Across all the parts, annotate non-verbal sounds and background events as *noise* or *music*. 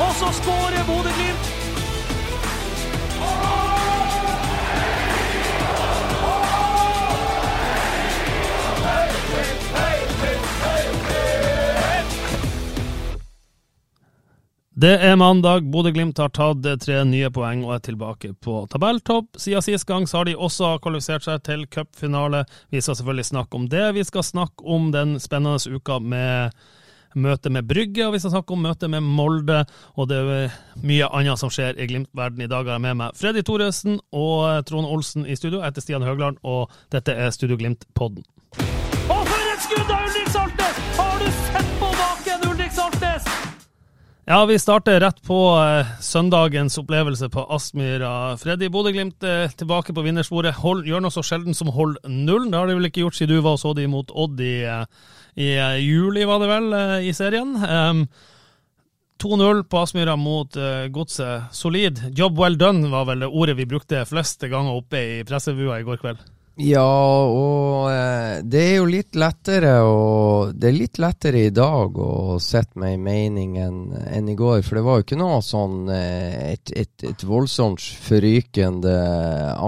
Og så skårer Bodø-Glimt. Det er mandag. Bodø-Glimt har tatt tre nye poeng og er tilbake på tabelltopp. Siden sist gang så har de også kvalifisert seg til cupfinale. Vi skal selvfølgelig snakke om det. Vi skal snakke om den spennende uka med møte med Brygge, og vi skal snakke om møte med Molde. Og det er mye annet som skjer i Glimt-verden. I dag jeg med meg Freddy Thoresen og Trond Olsen i studio. Jeg heter Stian Høgland, og dette er Studio Glimt-podden. Og for et skudd av Ulrik Saltnes! Har du sett på baken, Ulrik Saltnes? Ja, vi starter rett på eh, søndagens opplevelse på Aspmyra. Freddy Bodø-Glimt eh, tilbake på vinnersporet. Hold, gjør noe så sjelden som hold nullen. Det har de vel ikke gjort siden du var og så de mot Odd i, eh, i eh, juli, var det vel, eh, i serien. Em, 2-0 på Aspmyra mot eh, Godset. Solid. Job well done var vel det ordet vi brukte fleste ganger oppe i pressebua i går kveld. Ja, og det er jo litt lettere å Det er litt lettere i dag å sette meg i mening enn en i går. For det var jo ikke noe sånn et, et, et voldsomt forrykende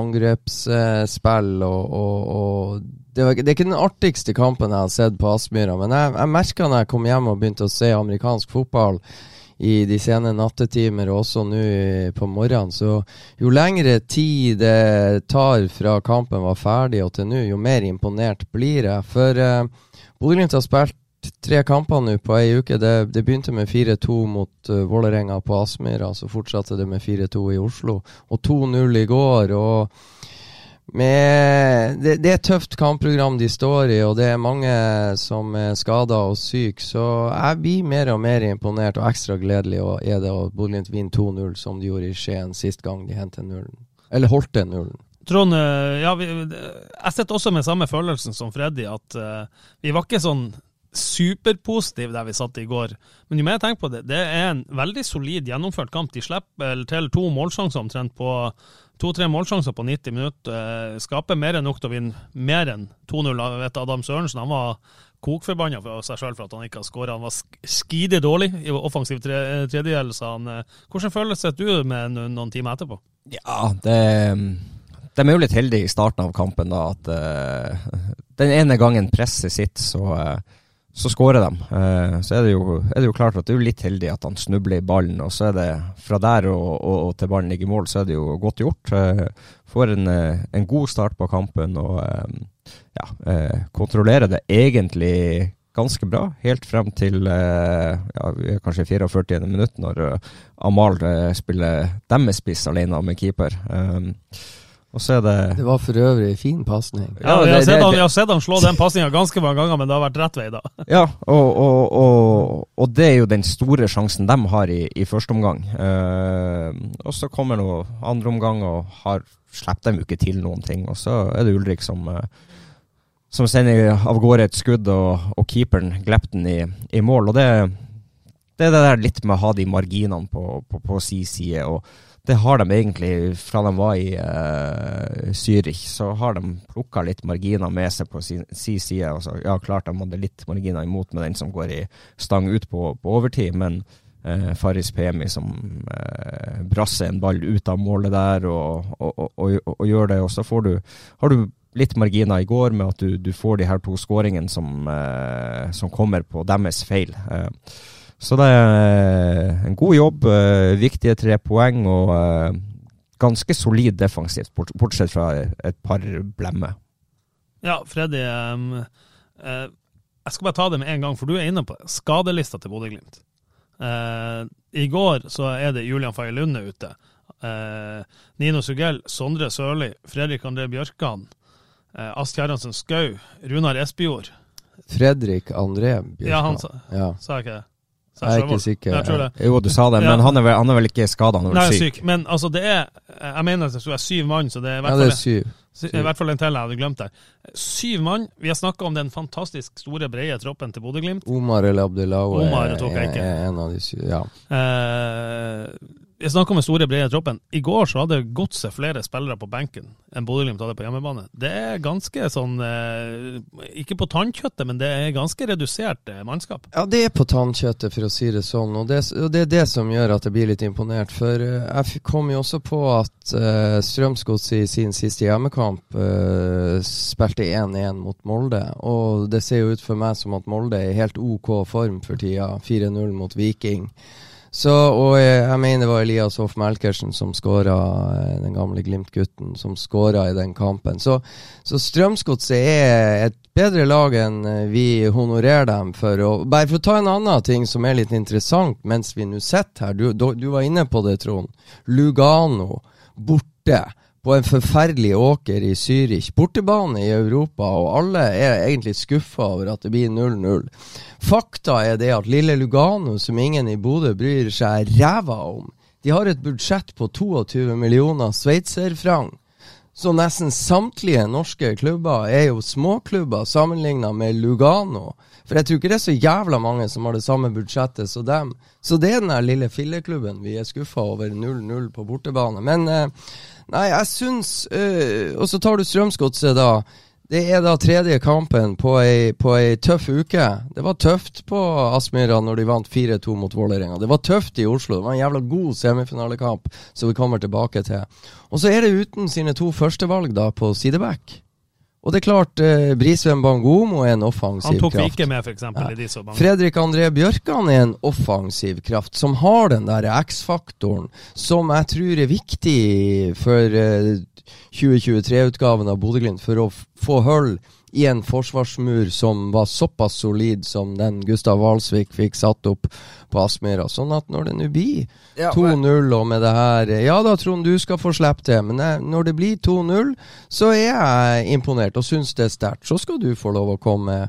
angrepsspill. Og, og, og det, var, det er ikke den artigste kampen jeg har sett på Aspmyra, men jeg, jeg merka når jeg kom hjem og begynte å se amerikansk fotball i de sene nattetimer og også nå på morgenen. Så jo lengre tid det tar fra kampen var ferdig og til nå, jo mer imponert blir jeg. For uh, Bodø-Glimt har spilt tre kamper nå på ei uke. Det, det begynte med 4-2 mot uh, Vålerenga på Aspmyra, så fortsatte det med 4-2 i Oslo. Og 2-0 i går. og med, det, det er et tøft kampprogram de står i, og det er mange som er skada og syke. Så jeg blir mer og mer imponert, og ekstra gledelig og er det at Bodø-Glimt vinner 2-0, som de gjorde i Skien sist gang de hentet nullen. Eller holdt den nullen. Trond, eh, ja, vi, jeg sitter også med samme følelsen som Freddy, at uh, vi var ikke sånn superpositive der vi satt i går. Men jo mer jeg tenker på det, det er en veldig solid gjennomført kamp. De slipper til to målsjanser omtrent på to-tre målsjanser på 90 minutter. eh, Skaper mer enn nok til å vinne mer enn 2-0. Jeg vet Adam Sørensen han var kokforbanna for seg sjøl for at han ikke har skåra. Han var sk- skide dårlig i offensiv tre, tredjedel, sa han. eh. Hvordan føles det du med noen timer etterpå? Ja, det De er jo litt heldige i starten av kampen, da, at uh, den ene gangen presset sitt, så, uh, så skårer de. Eh, så er det, jo, er det jo klart at du er litt heldig at han snubler i ballen, og så er det fra der og, og, og til ballen ligger i mål, så er det jo godt gjort. Uh, får en, eh, en god start på kampen og eh, ja, eh, kontrollerer det egentlig ganske bra, helt frem til eh, ja, kanskje 44. minutt, når eh, Amal eh, spiller deres spiss alene med keeper. Um, og så er det Det var for øvrig fin pasning. Ja, vi, har sett han, har sett han slå den pasninga ganske mange ganger, men det har vært rett vei, da. *laughs* Ja, og, og, og, og det er jo den store sjansen de har i, i første omgang. Uh, og så kommer nå andre omgang, og har slipper dem jo ikke til noen ting. Og så er det Ulrik som, uh, som sender av gårde et skudd, og, og keeperen glipper den i, i mål. Og det, det er det der litt med å ha de marginene på, på, på si side. og det har de egentlig fra de var i uh, Zürich. Så har de plukka litt marginer med seg på sin, sin side. Altså, ja, klart de hadde litt marginer imot med den som går i stang ut på, på overtid, men uh, Faris Pemi som uh, brasser en ball ut av målet der og, og, og, og, gjør det. Og så får du, har du litt marginer i går med at du, du får de her to skåringene som, uh, som kommer på deres feil. Eh, så det er en god jobb, eh, viktige tre poeng og eh, ganske solid defensivt, bortsett fra et par blemmer. Ja, Freddy. eh, jeg skal bare ta det med en gang, for du er inne på skadelista til Bodø-Glimt. Eh, I går så er det Julian Faye Lunde ute. eh, Nino Sugell, Sondre Sørli, Fredrik André Bjørkan, eh, Ask Herransen Skau, Runar Espejord. Fredrik André Bjørkan. Ja, han sa, Ja. sa jeg ikke det? Jeg er ikke sikker. Det. Jo, du sa det, Ja. men han er vel, han er vel ikke skada, han er Nei, syk. syk. Men altså, det er Jeg mener det er syv mann, så det er i Ja, hvert det fall er syv. Syv. I hvert fall en til jeg hadde glemt der. Syv mann. Vi har snakka om den fantastisk store, brede troppen til Bodø-Glimt. Omar El Abdelawi er en av de syv. Ja. Eh, jeg snakker om store, brede troppen. I går så hadde Godset flere spillere på benken enn Bodø-Glimt hadde på hjemmebane. Det er ganske sånn eh, Ikke på tannkjøttet, men det er ganske redusert eh, mannskap. Ja, det er på tannkjøttet, for å si det sånn. Og det, og det er det som gjør at jeg blir litt imponert. For eh, jeg kom jo også på at uh, Strømsgodset i sin siste hjemmekamp spilte 1-1 mot Molde. Og det ser jo ut for meg som at Molde er i helt OK form for tida. 4-0 mot Viking. Så, og jeg, jeg mener det var Elias Hoff Melkersen som skåra, eh, den gamle Glimt-gutten, som skåra i den kampen. Så, så Strømsgodset er et bedre lag enn eh, vi honorerer dem for. Og bare for å ta en annen ting som er litt interessant mens vi nå sitter her. Du, du, var inne på det, Trond. Lugano borte på en forferdelig åker i Zürich. Bortebane i Europa, og alle er egentlig skuffa over at det blir 0-0. Fakta er det at lille Lugano, som ingen i Bodø bryr seg ræva om, de har et budsjett på 22 millioner sveitserfranc. Så nesten samtlige norske klubber er jo småklubber sammenligna med Lugano. For jeg tror ikke det er så jævla mange som har det samme budsjettet som dem. Så det er den der lille filleklubben vi er skuffa over 0-0 på bortebane. Men eh, nei, jeg syns eh, Og så tar du Strømsgodset, da. Det er da tredje kampen på ei, på ei tøff uke. Det var tøft på Aspmyra når de vant 4-2 mot Vålerenga. Det var tøft i Oslo. Det var en jævla god semifinalekamp som vi kommer tilbake til. Og så er det uten sine to førstevalg da på sideback. Og det er klart, eh, Brisveen Bangomo er en offensiv Han tok vi kraft. ikke med, f.eks. Ja. i de så mange. Fredrik André Bjørkan er en offensiv kraft, som har den der X-faktoren som jeg tror er viktig for eh, 2023-utgaven av Bodø-Glimt, for å få hull i en forsvarsmur som var såpass solid som den Gustav Walsvik fikk satt opp på Aspmyra. Sånn at når det nå blir 2-0 og med det her Ja da, Trond, du skal få slippe til, men jeg, når det blir 2-0, så er jeg imponert og syns det er sterkt. Så skal du få lov å komme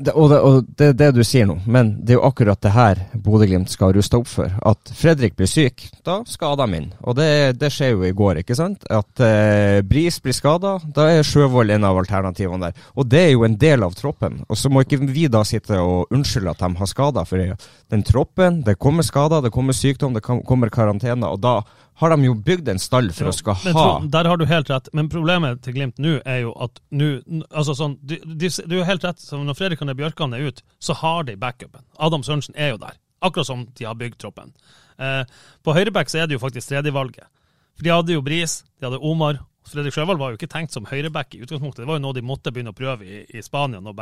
Det, og, det, og det er det du sier nå, men det er jo akkurat det her Bodø-Glimt skal ruste opp for. At Fredrik blir syk, da skal de inn. Og det, det skjer jo i går, ikke sant? At eh, Bris blir skada, da er Sjøvold en av alternativene der. Og det er jo en del av troppen. Og så må ikke vi da sitte og unnskylde at de har skader, for den troppen, det kommer skader, det kommer sykdom, det kommer karantene, og da har de jo bygd en stall for å skal ha tro, Der har du helt rett, men problemet til Glimt nå er jo at nå altså sånn, du, er helt rett, Når Fredrik André Bjørkan er ute, så har de backupen. Adam Sørensen er jo der, akkurat som de har bygd troppen. Eh, på høyreback så er det jo faktisk tredjevalget. For de hadde jo Bris, de hadde Omar. Fredrik Sjøvald var jo ikke tenkt som høyreback i utgangspunktet. Det var jo noe de måtte begynne å prøve i, i Spania når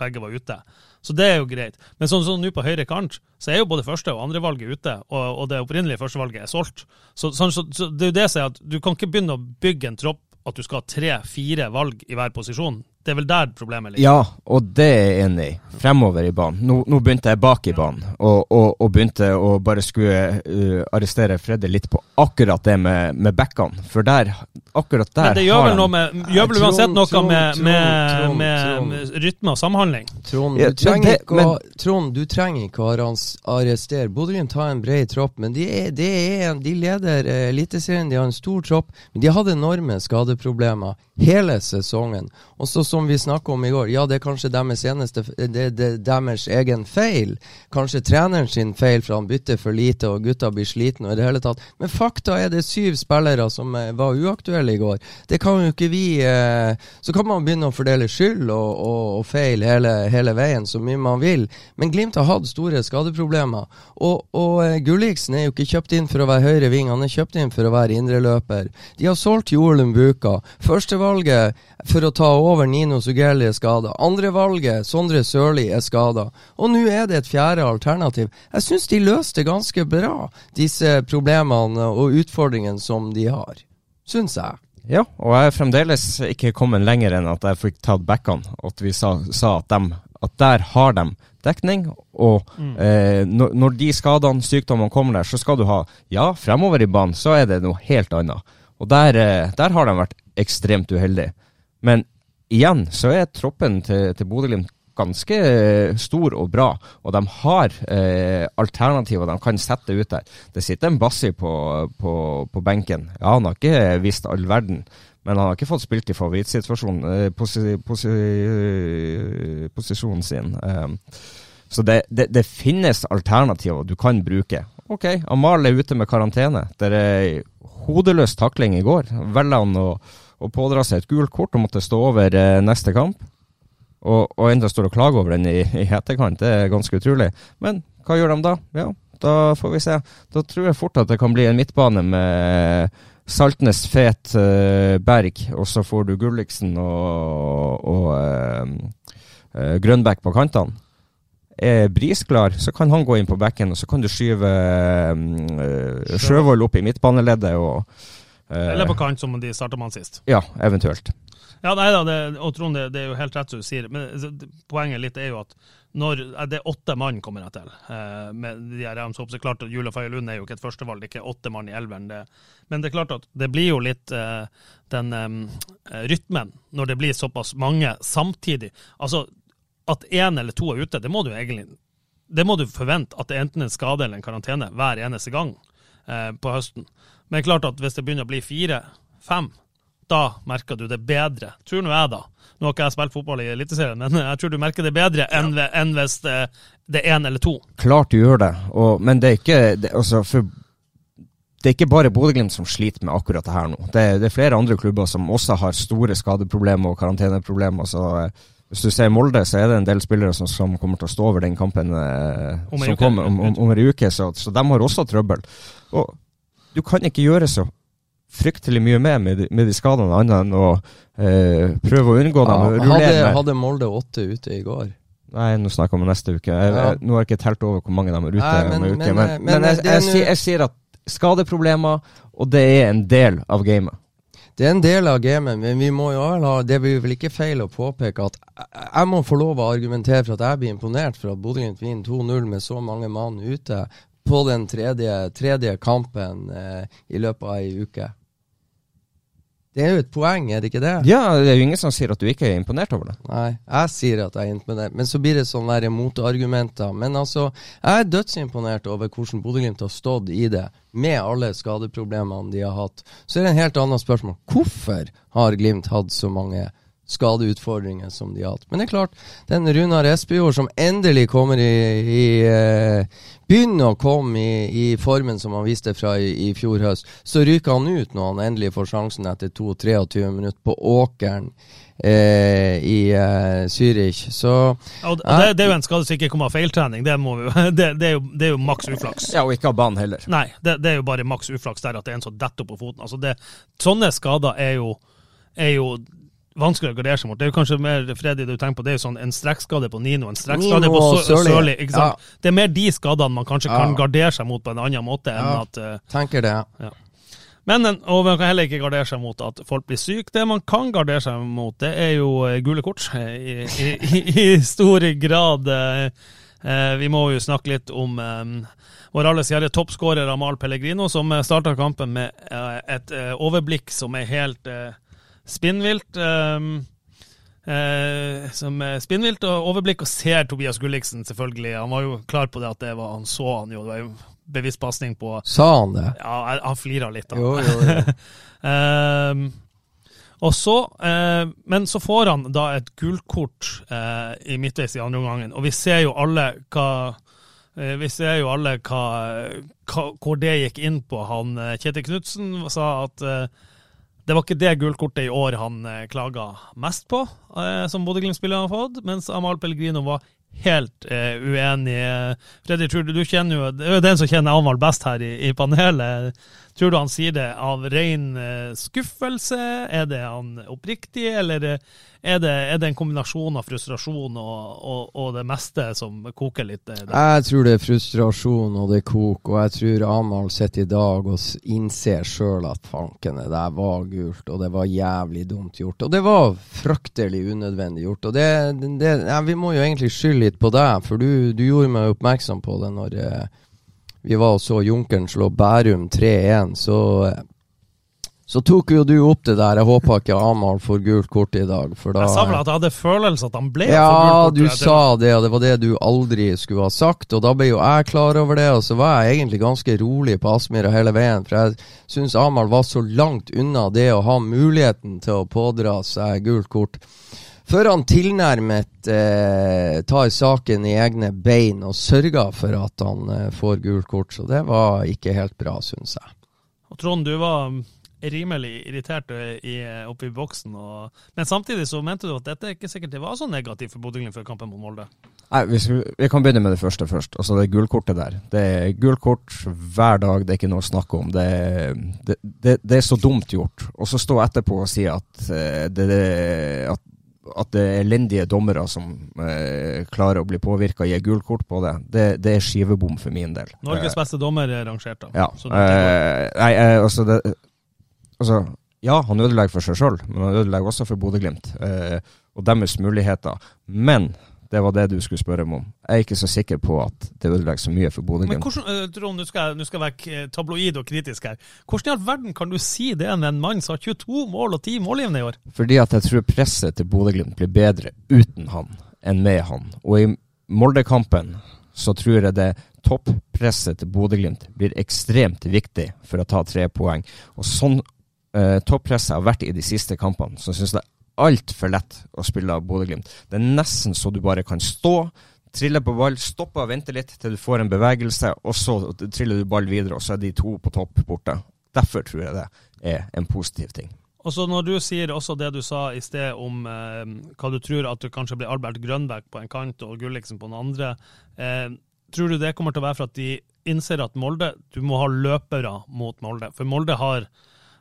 begge var ute. Så det er jo greit. Men sånn som nå på høyre kant, så er jo både første- og andrevalget ute, og, og det opprinnelige førstevalget er solgt. Så, så, så, så det er jo det som er at du kan ikke begynne å bygge en tropp at du skal ha tre-fire valg i hver posisjon. Det er vel der problemet ligger. Ja, og det er jeg enig i. Fremover i banen. Nå, nå begynte jeg bak i banen, og, og, og begynte å bare skulle uh, arrestere Freddy litt på akkurat det med, med backene. For der, akkurat der Men det gjør vel noe med Gjør vel uansett noe Trond, med, med, med, med rytme og samhandling. Trond, du trenger ikke å, men- Trond, du trenger ikke å arrestere. Bodø-Glimt har en bred tropp, men de, er, det er, en- de leder eh, Eliteserien. De har en stor tropp, men de hadde enorme skadeproblemer hele sesongen. Og så som vi snakka om i går, ja, det er kanskje deres eneste Det det er deres egen feil. Kanskje treneren sin feil, for han bytter for lite, og gutta blir slitne og i det hele tatt. Men fakta er det syv spillere som eh, var uaktuelle i går. Det kan jo ikke vi eh, Så kan man begynne å fordele skyld og, og, og feil hele, hele veien så mye man vil. Men Glimt har hatt store skadeproblemer. Og, og eh, Gulliksen er jo ikke kjøpt inn for å være høyre ving, han er kjøpt inn for å være indreløper. De har solgt Jorlund Buka. Førstevalget for å ta over Nino Sugelli er skada. Andrevalget Sondre Sørli er skada. Og nå er det et fjerde alternativ. Jeg syns de løste ganske bra disse problemene og utfordringene som de har. Syns jeg. Ja, og jeg er fremdeles ikke kommet lenger enn at jeg fikk tatt backene. At vi sa, sa at, dem, at der har de dekning. Og Mm. eh, når, når de skadene, sykdommene kommer der, så skal du ha Ja, fremover i banen så er det noe helt annet. Og der, eh, der har de vært ekstremt uheldige. Men igjen så er troppen til, til Bodø-Glimt ganske eh, stor og bra, og de har eh, alternativer de kan sette ut der. Det sitter en Bassi på, på, på benken. Ja, han har ikke visst all verden, men han har ikke fått spilt i favorittsituasjonen, eh, posi, posi, eh, posisjonen sin. Eh, så det, det, det finnes alternativer du kan bruke. Ok, Amal er ute med karantene. Det er hodeløs takling i går. Velger han å, å pådra seg et gult kort og måtte stå over eh, neste kamp. Og, og enda står og klager over den i, i etterkant. Det er ganske utrolig. Men hva gjør de da? Ja, da får vi se. Da tror jeg fort at det kan bli en midtbane med Saltnes, Fet, eh, Berg, og så får du Gulliksen og, og eh, eh, Grønbæk på kantene. Er brisklar, så kan han gå inn på bekken, og så kan du skyve eh, Sjøvold opp i midtbaneleddet. og eh, Eller på kant, som de starta med han sist. Ja, eventuelt. Ja, nei da, det, og Trond, det, det er jo helt rett som du sier. Men poenget litt er jo at når eh, det er åtte mann, kommer jeg til, eh, med de her så klart at Jule Faye Lund er jo ikke et førstevalg, det er ikke åtte mann i elveren. Men det er klart at det blir jo litt eh, den eh, rytmen når det blir såpass mange samtidig. Altså, at én eller to er ute, det må du egentlig det må du forvente at det er enten en skade eller en karantene hver eneste gang eh, på høsten. Men klart at hvis det begynner å bli fire-fem, da merker du det bedre. Tror nå jeg, da. Nå har ikke jeg spilt fotball i Eliteserien, men jeg tror du merker det bedre enn, ja. enn hvis det, det er én eller to. Klart du gjør det, og, men det er ikke det, altså, for det er ikke bare Bodø-Glimt som sliter med akkurat det her nå. Det, det er flere andre klubber som også har store skadeproblemer og karanteneproblemer. Så eh, hvis du ser Molde, så er det en del spillere som, som kommer til å stå over den kampen eh, Om som uke. kommer om, om, om en uke, så, så de har også trøbbel. Og du kan ikke gjøre så fryktelig mye mer med, de- med de skadene, annet enn å eh, prøve å unngå dem. Ja, hadde, hadde Molde åtte ute i går. Nei, nå snakker vi om neste uke. Jeg, Ja. jeg, nå har jeg ikke telt over hvor mange de er ute Nei, men- en uke. men- Men, men, men jeg, jeg, jeg sier at skadeproblemer, og det er en del av gamet. Det er en del av gamet, men vi må jo vel ha Det blir vel ikke feil å påpeke at jeg- må få lov å argumentere for at jeg blir imponert for at Bodø-Glimt vinner 2-0 med så mange mann ute på den tredje, tredje kampen eh, i løpet av ei uke. Det er jo et poeng, er det ikke det? Ja, det er jo ingen som sier at du ikke er imponert over det. Nei, jeg sier at jeg er imponert, men så blir det sånne der motargumenter. Men altså, jeg er dødsimponert over hvordan Bodø-Glimt har stått i det, med alle skadeproblemene de har hatt. Så er det en helt annet spørsmål. Hvorfor har Glimt hatt så mange skadeutfordringer som de har hatt? Men det er klart, den Runar Espejord som endelig kommer i, i eh, Begynner å komme i, i formen som han viste fra i, i fjor høst. Så ryker han ut når han endelig får sjansen etter 22-23 minutter på åkeren eh, i eh, Zürich. Så Ja, og det, det er jo en skade som ikke kommer av feiltrening. Det, må vi, *laughs* det, det, er jo, det er jo maks uflaks. Ja, og ikke av banen heller. Nei, det, det er jo bare maks uflaks der at det er en som detter opp på foten. Altså det, sånne skader er jo, er jo vanskelig å gardere seg mot. Det er jo kanskje mer Freddy, du tenker på, det er jo sånn en strekkskade på Nino, en strekkskade på Sørli. Ja. Det er mer de skadene man kanskje kan gardere seg mot på en annen måte enn Ja. at uh, tenker det. Ja. Men og man kan heller ikke gardere seg mot at folk blir syke. Det man kan gardere seg mot, det er jo eh, gule kort. *laughs* I, i, i, i stor grad. Uh, eh, vi må jo snakke litt om eh, vår alles kjære toppskårer Amal Pellegrino, som starta kampen med eh, et overblikk som er helt eh, spinnvilt. Um, eh, som spinnvilt og overblikk, og ser Tobias Gulliksen, selvfølgelig. Han var jo klar på det at det var, han så han jo. Det var jo bevisst pasning på Sa han det? ja, han flira litt, da. Jo, jo, jo. *laughs* Ehm, og så, eh, men så får han da et gullkort eh, i midtveis i andre omgangen, og vi ser jo alle hva eh, vi ser jo alle hva, hva, hvor det gikk inn på. Han, eh, Kjetil Knutsen sa at det var ikke det gullkortet i år han eh, klaga mest på, eh, som Bodø-Glimt-spillerne har fått, mens Amal Pellegrino var helt eh, uenig. Freddy, du, du kjenner jo, det er jo den som kjenner Amal best her i, i panelet. Tror du han sier det av ren eh, skuffelse? Er det han oppriktig, eller er det, er det en kombinasjon av frustrasjon og, og, og, det meste som koker litt? Der? Jeg tror det er frustrasjon og det koker, og jeg tror Amahl sitter i dag og innser sjøl at fanken, der var gult, og det var jævlig dumt gjort. Og det var fryktelig unødvendig gjort. Og det, det ja, Vi må jo egentlig skylde litt på deg, for du, du gjorde meg oppmerksom på det når eh, vi var og så Junkeren slå Bærum 3-1, så så tok jo du opp det der. Jeg håper ikke Amahl får gult kort i dag. For da, jeg sa vel at jeg hadde følelse at han ble ja, gult kort. Ja, du sa det, og det var det du aldri skulle ha sagt. Og da ble jo jeg klar over det, og så var jeg egentlig ganske rolig på Aspmyra hele veien. For jeg syns Amahl var så langt unna det å ha muligheten til å pådra seg gult kort. Før han tilnærmet eh, tar saken i egne bein og sørger for at han eh, får gult kort. Så det var ikke helt bra, syns jeg. Og Trond, du var rimelig irritert i, oppe i boksen. Og, men samtidig så mente du at dette ikke sikkert det var så negativt for Bodø-Glimt før kampen mot Molde? Nei, vi, vi, kan begynne med det første først. Altså det gulkortet der. Det er gulkort hver dag, det er ikke noe å snakke om. Det, det, det, det er så dumt gjort. Og så stå etterpå og si at eh, det, at at det er elendige dommere som eh, klarer å bli påvirka og gi gult kort på det, det, det, er skivebom for min del. Norges beste dommer er rangert, da. Ja. Eh, nei, eh, altså det, altså, ja, han ødelegger for seg sjøl, men han ødelegger også for Bodø-Glimt eh, og deres muligheter. Men det var det du skulle spørre meg om. Jeg er ikke så sikker på at det ødelegger så mye for Bodø-Glimt. Uh, Trond, nå skal, jeg, være eh, tabloid og kritisk her. Hvordan i all verden kan du si det med en mann som har 22 mål og 10 målgivende i år? Fordi at jeg tror presset til Bodø-Glimt blir bedre uten han enn med han. Og i Molde-kampen så tror jeg det toppresset til Bodø-Glimt blir ekstremt viktig for å ta tre poeng. Og sånn eh, toppresset har vært i de siste kampene, så syns jeg altfor lett å spille av Bodø-Glimt. Det er nesten så du bare kan stå, trille på ball, stoppe og vente litt til du får en bevegelse, og så triller du ball videre, og så er de to på topp borte. Derfor tror jeg det er en positiv ting. Og så Når du sier også det du sa i sted om eh, hva du tror at du kanskje blir Albert Grønbæk på en kant og Gulliksen på den andre, eh, tror du det kommer til å være for at de innser at Molde, du må ha løpere mot Molde? For Molde har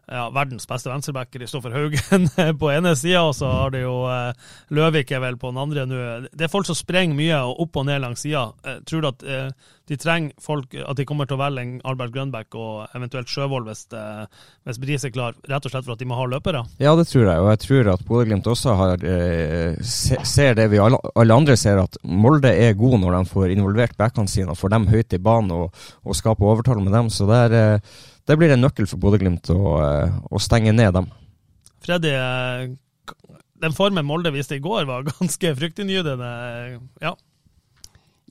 ja, verdens beste venstreback, Kristoffer Haugen, *laughs* på ene sida, og så har det jo eh, Løvik er vel på den andre nå. Det er folk som sprenger mye og opp og ned langs sida. Eh, tror du at eh, de trenger folk, at de kommer til å velge en Albert Grønbæk og eventuelt Sjøvold hvis, eh, hvis Bris er klar, rett og slett for at de må ha løpere? Ja, det tror jeg, og jeg tror at Bodø-Glimt også har, eh, se, ser det vi alle, alle, andre ser, at Molde er god når de får involvert backene sine og får dem høyt i banen og, og skaper overtall med dem. så det er eh, det blir en nøkkel for Bodø-Glimt å, eh, å, stenge ned dem. Freddy, eh, den formen Molde viste i går var *laughs* ganske fryktinngytende. Ja.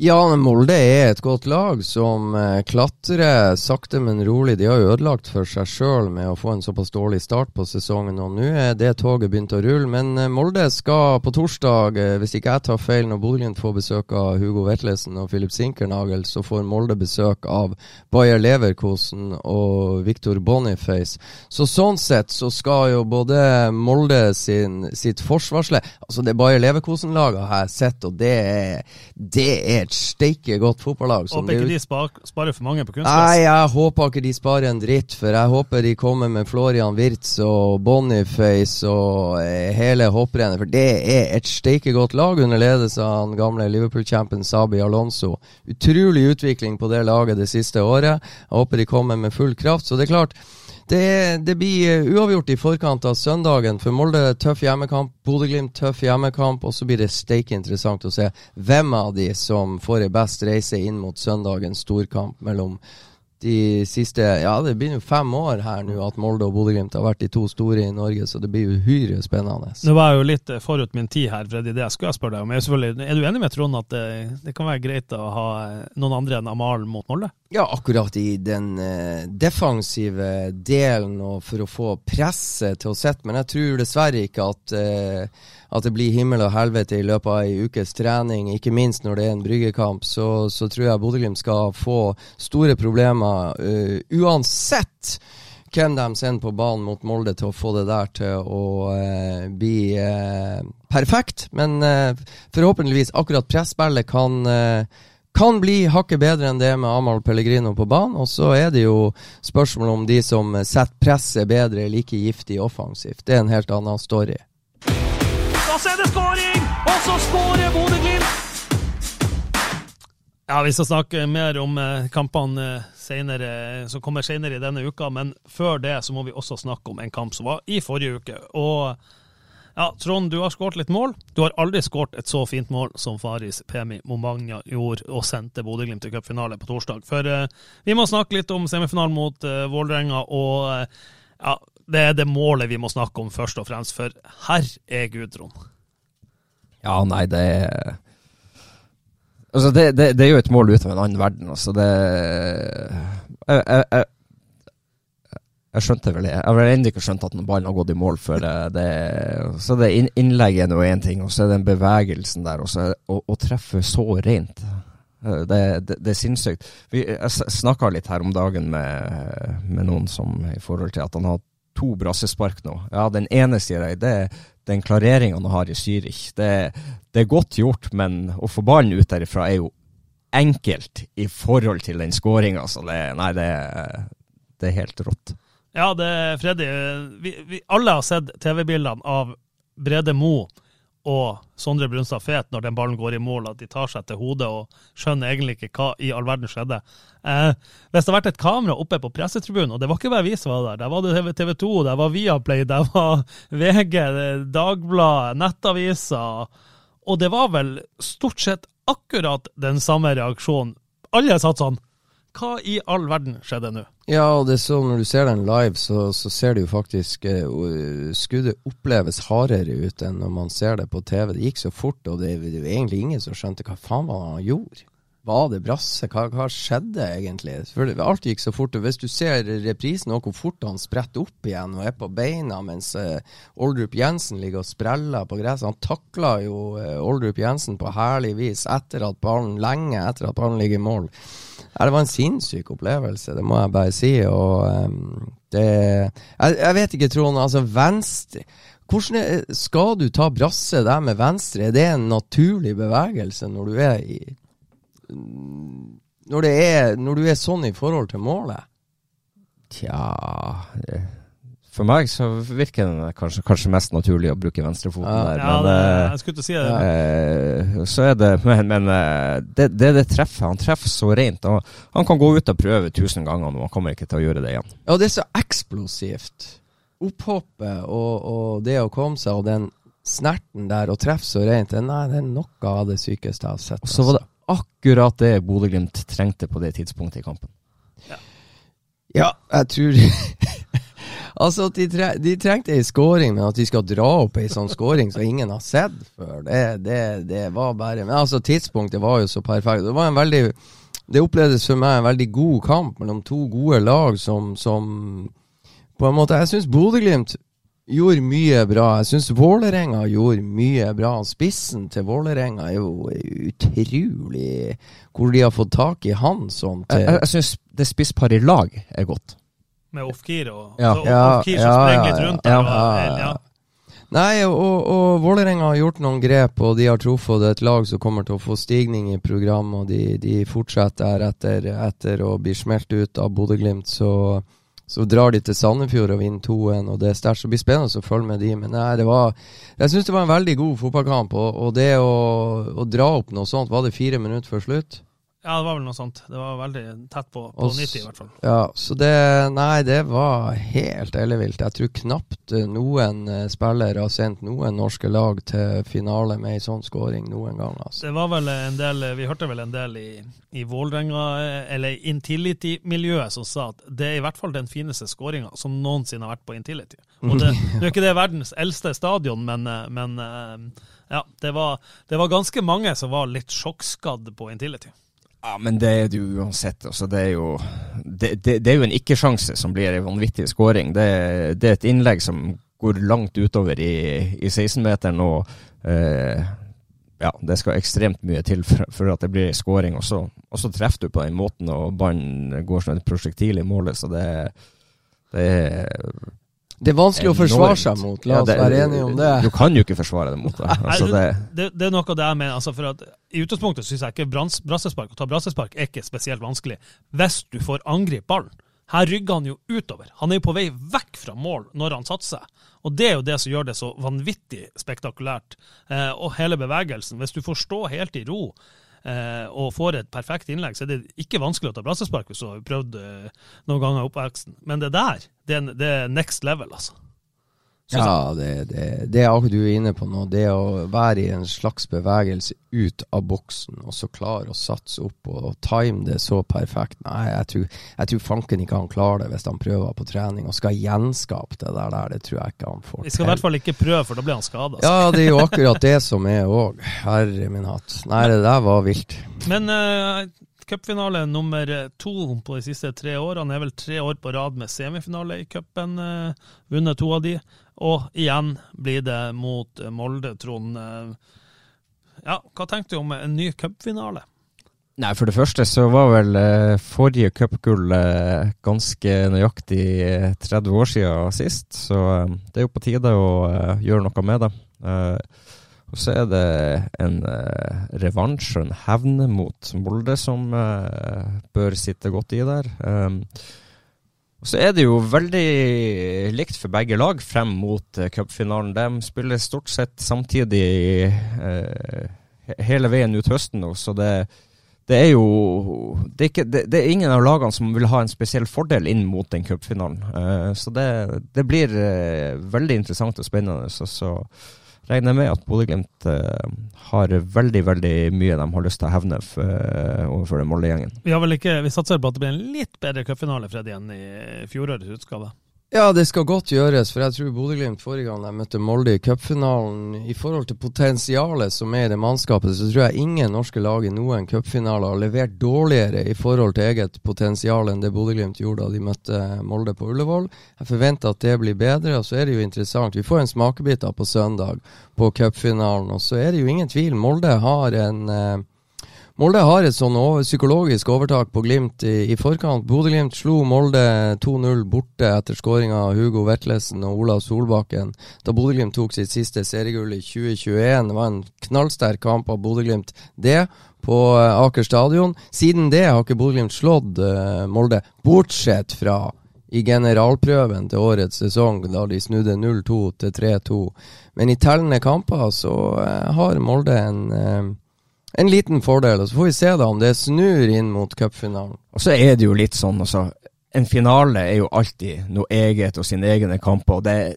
Ja, Molde er et godt lag som eh, klatrer sakte, men rolig. De har jo ødelagt for seg sjøl med å få en såpass dårlig start på sesongen. Og nå er det toget begynt å rulle. Men eh, Molde skal på torsdag, eh, hvis ikke jeg tar feil, når Bodø får besøk av Hugo Vetlesen og Philip Sinkernagel, så får Molde besøk av Bayer Leverkosen og Victor Boniface. Så sånn sett så skal jo både Molde sin, sitt forsvarsle Altså det Bayer Leverkosen-laget har jeg sett, og det er, det er et steike godt fotballag. Håper ikke de sparer for mange på kunstgress? Nei, jeg håper ikke de sparer en dritt. For jeg håper de kommer med Florian Wirtz og Boniface og eh, hele hopprennet. For det er et steike godt lag under ledelse av den gamle Liverpool-champion Sabi Alonso. Utrolig utvikling på det laget det siste året. Jeg håper de kommer med full kraft. Så det er klart det, det, blir eh, uavgjort i forkant av søndagen. For Molde tøff hjemmekamp, Bodø-Glimt tøff hjemmekamp. Og så blir det steike interessant å se hvem av de som får ei best reise inn mot søndagens storkamp mellom de siste Ja, det blir jo fem år her nå at Molde og Bodø-Glimt har vært de to store i Norge, så det blir uhyre spennende. Nå var jeg jo litt forut min tid her, Freddy, det jeg skulle spørre deg om. Er, er du enig med Trond at det, det, kan være greit å ha noen andre enn Amal mot Molde? Ja, akkurat i den uh, defensive delen og for å få presset til å sitte, men jeg tror dessverre ikke at uh, at det blir himmel og helvete i løpet av ei ukes trening, ikke minst når det er en bryggekamp, så, så tror jeg Bodø-Glimt skal få store problemer uh, uansett hvem de sender på banen mot Molde til å få det der til å eh, bli eh, perfekt. Men forhåpentligvis akkurat presspillet kan kan bli hakket bedre enn det med Amahl Pellegrino på banen. Og så er det jo spørsmål om de som setter presset bedre, er like giftig offensivt. Det er en helt annen story. Da er det skåring! Og så skårer Bodø-Glimt! Ja, Vi skal snakke mer om eh, kampene eh, senere, som kommer senere i denne uka, men før det så må vi også snakke om en kamp som var i forrige uke. Og ja, Trond, du har skåret litt mål. Du har aldri skåret et så fint mål som Faris Pemi Momagna gjorde og sendte Bodø-Glimt til cupfinale på torsdag. For uh, vi må snakke litt om semifinalen mot uh, Vålerenga, og uh, ja, det er det målet vi må snakke om først og fremst. For herr er Gudrun. Ja, nei, det er Altså, det, det, det, er jo et mål ut en annen verden. Altså, det jeg, jeg, jeg skjønte vel Jeg har vel ennå ikke skjønt at ballen har gått i mål før det, Så det innlegget er nå én ting, og så er den bevegelsen der. Og så å, treffe så rent. Det, det, det er sinnssykt. Vi, jeg snakka litt her om dagen med, med, noen som i forhold til at han har to brassespark nå. Ja, den ene, sier jeg, det er den klareringa han har i Zürich. Det, det, er godt gjort, men å få ballen ut derifra er jo enkelt i forhold til den skåringa. Så det, nei, det, det er helt rått. Ja, det er Freddy. Vi, vi alle har sett TV-bildene av Brede Mo og Sondre Brunstad Fet når den ballen går i mål, at de tar seg til hodet og skjønner egentlig ikke hva i all verden skjedde. Eh, hvis det hadde vært et kamera oppe på pressetribunen, og det var ikke bare vi som var der, der var det TV 2, der var Viaplay, der var VG, Dagbladet, Nettaviser, og det var vel stort sett akkurat den samme reaksjonen. Alle satt sånn hva i all verden skjedde nå? Ja, og det er så når du ser den live, så, så ser det jo faktisk uh, Skuddet oppleves hardere ut enn når man ser det på TV. Det gikk så fort, og det, det var egentlig ingen som skjønte hva faen var han gjorde. Var det brasse? Hva, hva skjedde egentlig? For alt gikk så fort. og Hvis du ser reprisen og hvor fort han spretter opp igjen og er på beina mens uh, Oldrup Jensen ligger og spreller på gresset Han takla jo uh, Oldrup Jensen på herlig vis etter at ballen lenge etter at ballen ligger i mål. Ja, det var en sinnssyk opplevelse, det må jeg bare si. Og um, det jeg, jeg, vet ikke, Trond. Altså, venstre Hvordan skal du ta brasse der med venstre? Er det en naturlig bevegelse når du er i når, er, når du er sånn i forhold til målet? Tja for meg så virker det kanskje, kanskje mest naturlig å bruke venstrefoten ja. der. Men, ja, det, eh, jeg skulle til å si det. Eh, så er det *laughs* Men, men eh, det, det, det, treffer. Han treffer så rent. Og han kan gå ut og prøve tusen ganger, men han kommer ikke til å gjøre det igjen. Ja, det er så eksplosivt. Opphoppet og, og det å komme seg, og den snerten der, og treffe så rent, det, nei, det er noe av det sykeste jeg har sett. Og så var det altså. akkurat det Bodø-Glimt trengte på det tidspunktet i kampen. Ja, ja jeg tror *laughs* Altså, at de, tre de trengte ei scoring, men at de skal dra opp ei sånn scoring som ingen har sett før, det, det, det, var bare Men altså, tidspunktet var jo så perfekt. Det var en veldig Det opplevdes for meg en veldig god kamp mellom to gode lag som, som På en måte Jeg syns Bodø-Glimt gjorde mye bra. Jeg syns Vålerenga gjorde mye bra. Spissen til Vålerenga er jo utrolig Hvor de har fått tak i han sånn til Jeg, jeg syns det spissparet i lag er godt med off-gear og ja. Ofkir som ja, sprenger litt rundt der. Og, ja. Nei, og, og Vålerenga har gjort noen grep, og de har truffet et lag som kommer til å få stigning i programmet, og de, de fortsetter etter, etter å bli smelt ut av Bodø-Glimt. Så, så, drar de til Sandefjord og vinner 2-1, og det er sterkt. Så blir spennende å følge med de. Men nei, det var Jeg syns det var en veldig god fotballkamp, og, og det å, å, dra opp noe sånt, var det fire minutter før slutt? Ja, det var vel noe sånt. Det var veldig tett på, på Også, 90 i hvert fall. Ja, så det Nei, det var helt ellevilt. Jeg tror knapt eh, noen eh, spillere har sendt noen norske lag til finale med ei sånn scoring noen gang. Altså. Det var vel en del Vi hørte vel en del i, i Vålerenga, eh, eller Intility-miljøet, som sa at det er i hvert fall den fineste skåringa som noensinne har vært på Intility. Og det, Nå er ikke det verdens eldste stadion, men, men ja, det var, det var ganske mange som var litt sjokkskadd på Intility. Ja, men det er det jo uansett. Altså, det, er jo, det, det, det, er jo en ikke-sjanse som blir en vanvittig skåring. Det, er et innlegg som går langt utover i, i 16-meteren, og eh, ja, det skal ekstremt mye til for, for at det blir en skåring. Og og så, treffer du på den måten, og ballen går som et prosjektil i målet, så det, det er Det er vanskelig å forsvare seg mot, la oss Ja, det- være enige om det. Du kan jo ikke forsvare deg mot det. Altså, det det, det er noe av det jeg mener. Altså for at, I utgangspunktet syns jeg ikke brans- brassespark å ta brassespark er ikke spesielt vanskelig hvis du får angripe ballen. Her rygger han jo utover. Han er jo på vei vekk fra mål når han satser. Og det er jo det som gjør det så vanvittig spektakulært. Eh, og hele bevegelsen. Hvis du får stå helt i ro og får et perfekt innlegg, så er det ikke vanskelig å ta brassespark hvis du har prøvd eh, noen ganger oppveksten. Men det der, det er, det er next level, altså. Ja, det, det, det er du er inne på nå. Det å være i en slags bevegelse ut av boksen, og så klare å satse opp og, og time det så perfekt. Nei, jeg tror, jeg tror fanken ikke han klarer det hvis han prøver på trening og skal gjenskape det der. der det tror jeg ikke han får Vi skal i hvert fall ikke prøve, for da blir han skada. Ja, det er jo akkurat det som er òg. Herre min hatt. Nei, det der var vilt. Men uh, cupfinale nummer to på de siste tre årene er vel tre år på rad med semifinale i cupen. Uh, vunnet to av de. Og igjen blir det mot eh, Molde, Trond. Uh, ja, hva tenkte du om en ny cupfinale? Nei, for det første så var vel eh, forrige cupgull eh, ganske nøyaktig eh, 30 år siden sist, så eh, det er jo på tide å eh, gjøre noe med det. Eh, og så er det en eh, revansj og en hevn mot Molde som eh, bør sitte godt i der. Og så er det jo veldig likt for begge lag frem mot uh, cupfinalen. De spiller stort sett samtidig eh, hele veien ut høsten nå, så det, det er jo det er, ikke, det, det er ingen av lagene som vil ha en spesiell fordel inn mot den cupfinalen. Eh, så det, blir veldig interessant og spennende. Så, så regner med at Bodø-Glimt eh, har veldig veldig mye de har lyst til å hevne eh, overfor den Molde-gjengen. Vi vi satser på at det blir en litt bedre cupfinale enn i fjorårets utgave. Ja, det skal godt gjøres, for jeg tror Bodø-Glimt forrige gang de møtte Molde i cupfinalen, i forhold til potensialet som er i det mannskapet, så tror jeg ingen norske lag i noen cupfinale har levert dårligere i forhold til eget potensial enn det Bodø-Glimt gjorde da de møtte Molde på Ullevål. Jeg forventer at det blir bedre, og så er det jo interessant. Vi får en smakebit da på søndag på cupfinalen, og så er det jo ingen tvil. Molde har en eh, Molde har et sånn over, psykologisk overtak på Glimt i, i forkant. Bodø-Glimt slo Molde 2-0 borte etter skåringa av Hugo Vetlesen og Olav Solbakken da Bodø-Glimt tok sitt siste seriegull i 2021. Det var en knallsterk kamp av Bodø-Glimt, det, på eh, Aker stadion. Siden det har ikke Bodø-Glimt slått uh, Molde, bortsett fra i generalprøven til årets sesong, da de snudde 0-2 til 3-2. Men i tellende kamper så uh, har Molde en eh, en liten fordel, og så får vi se da om det snur inn mot cupfinalen. Og så er det jo litt sånn, altså. En finale er jo alltid noe eget og sine egne kamper. og det,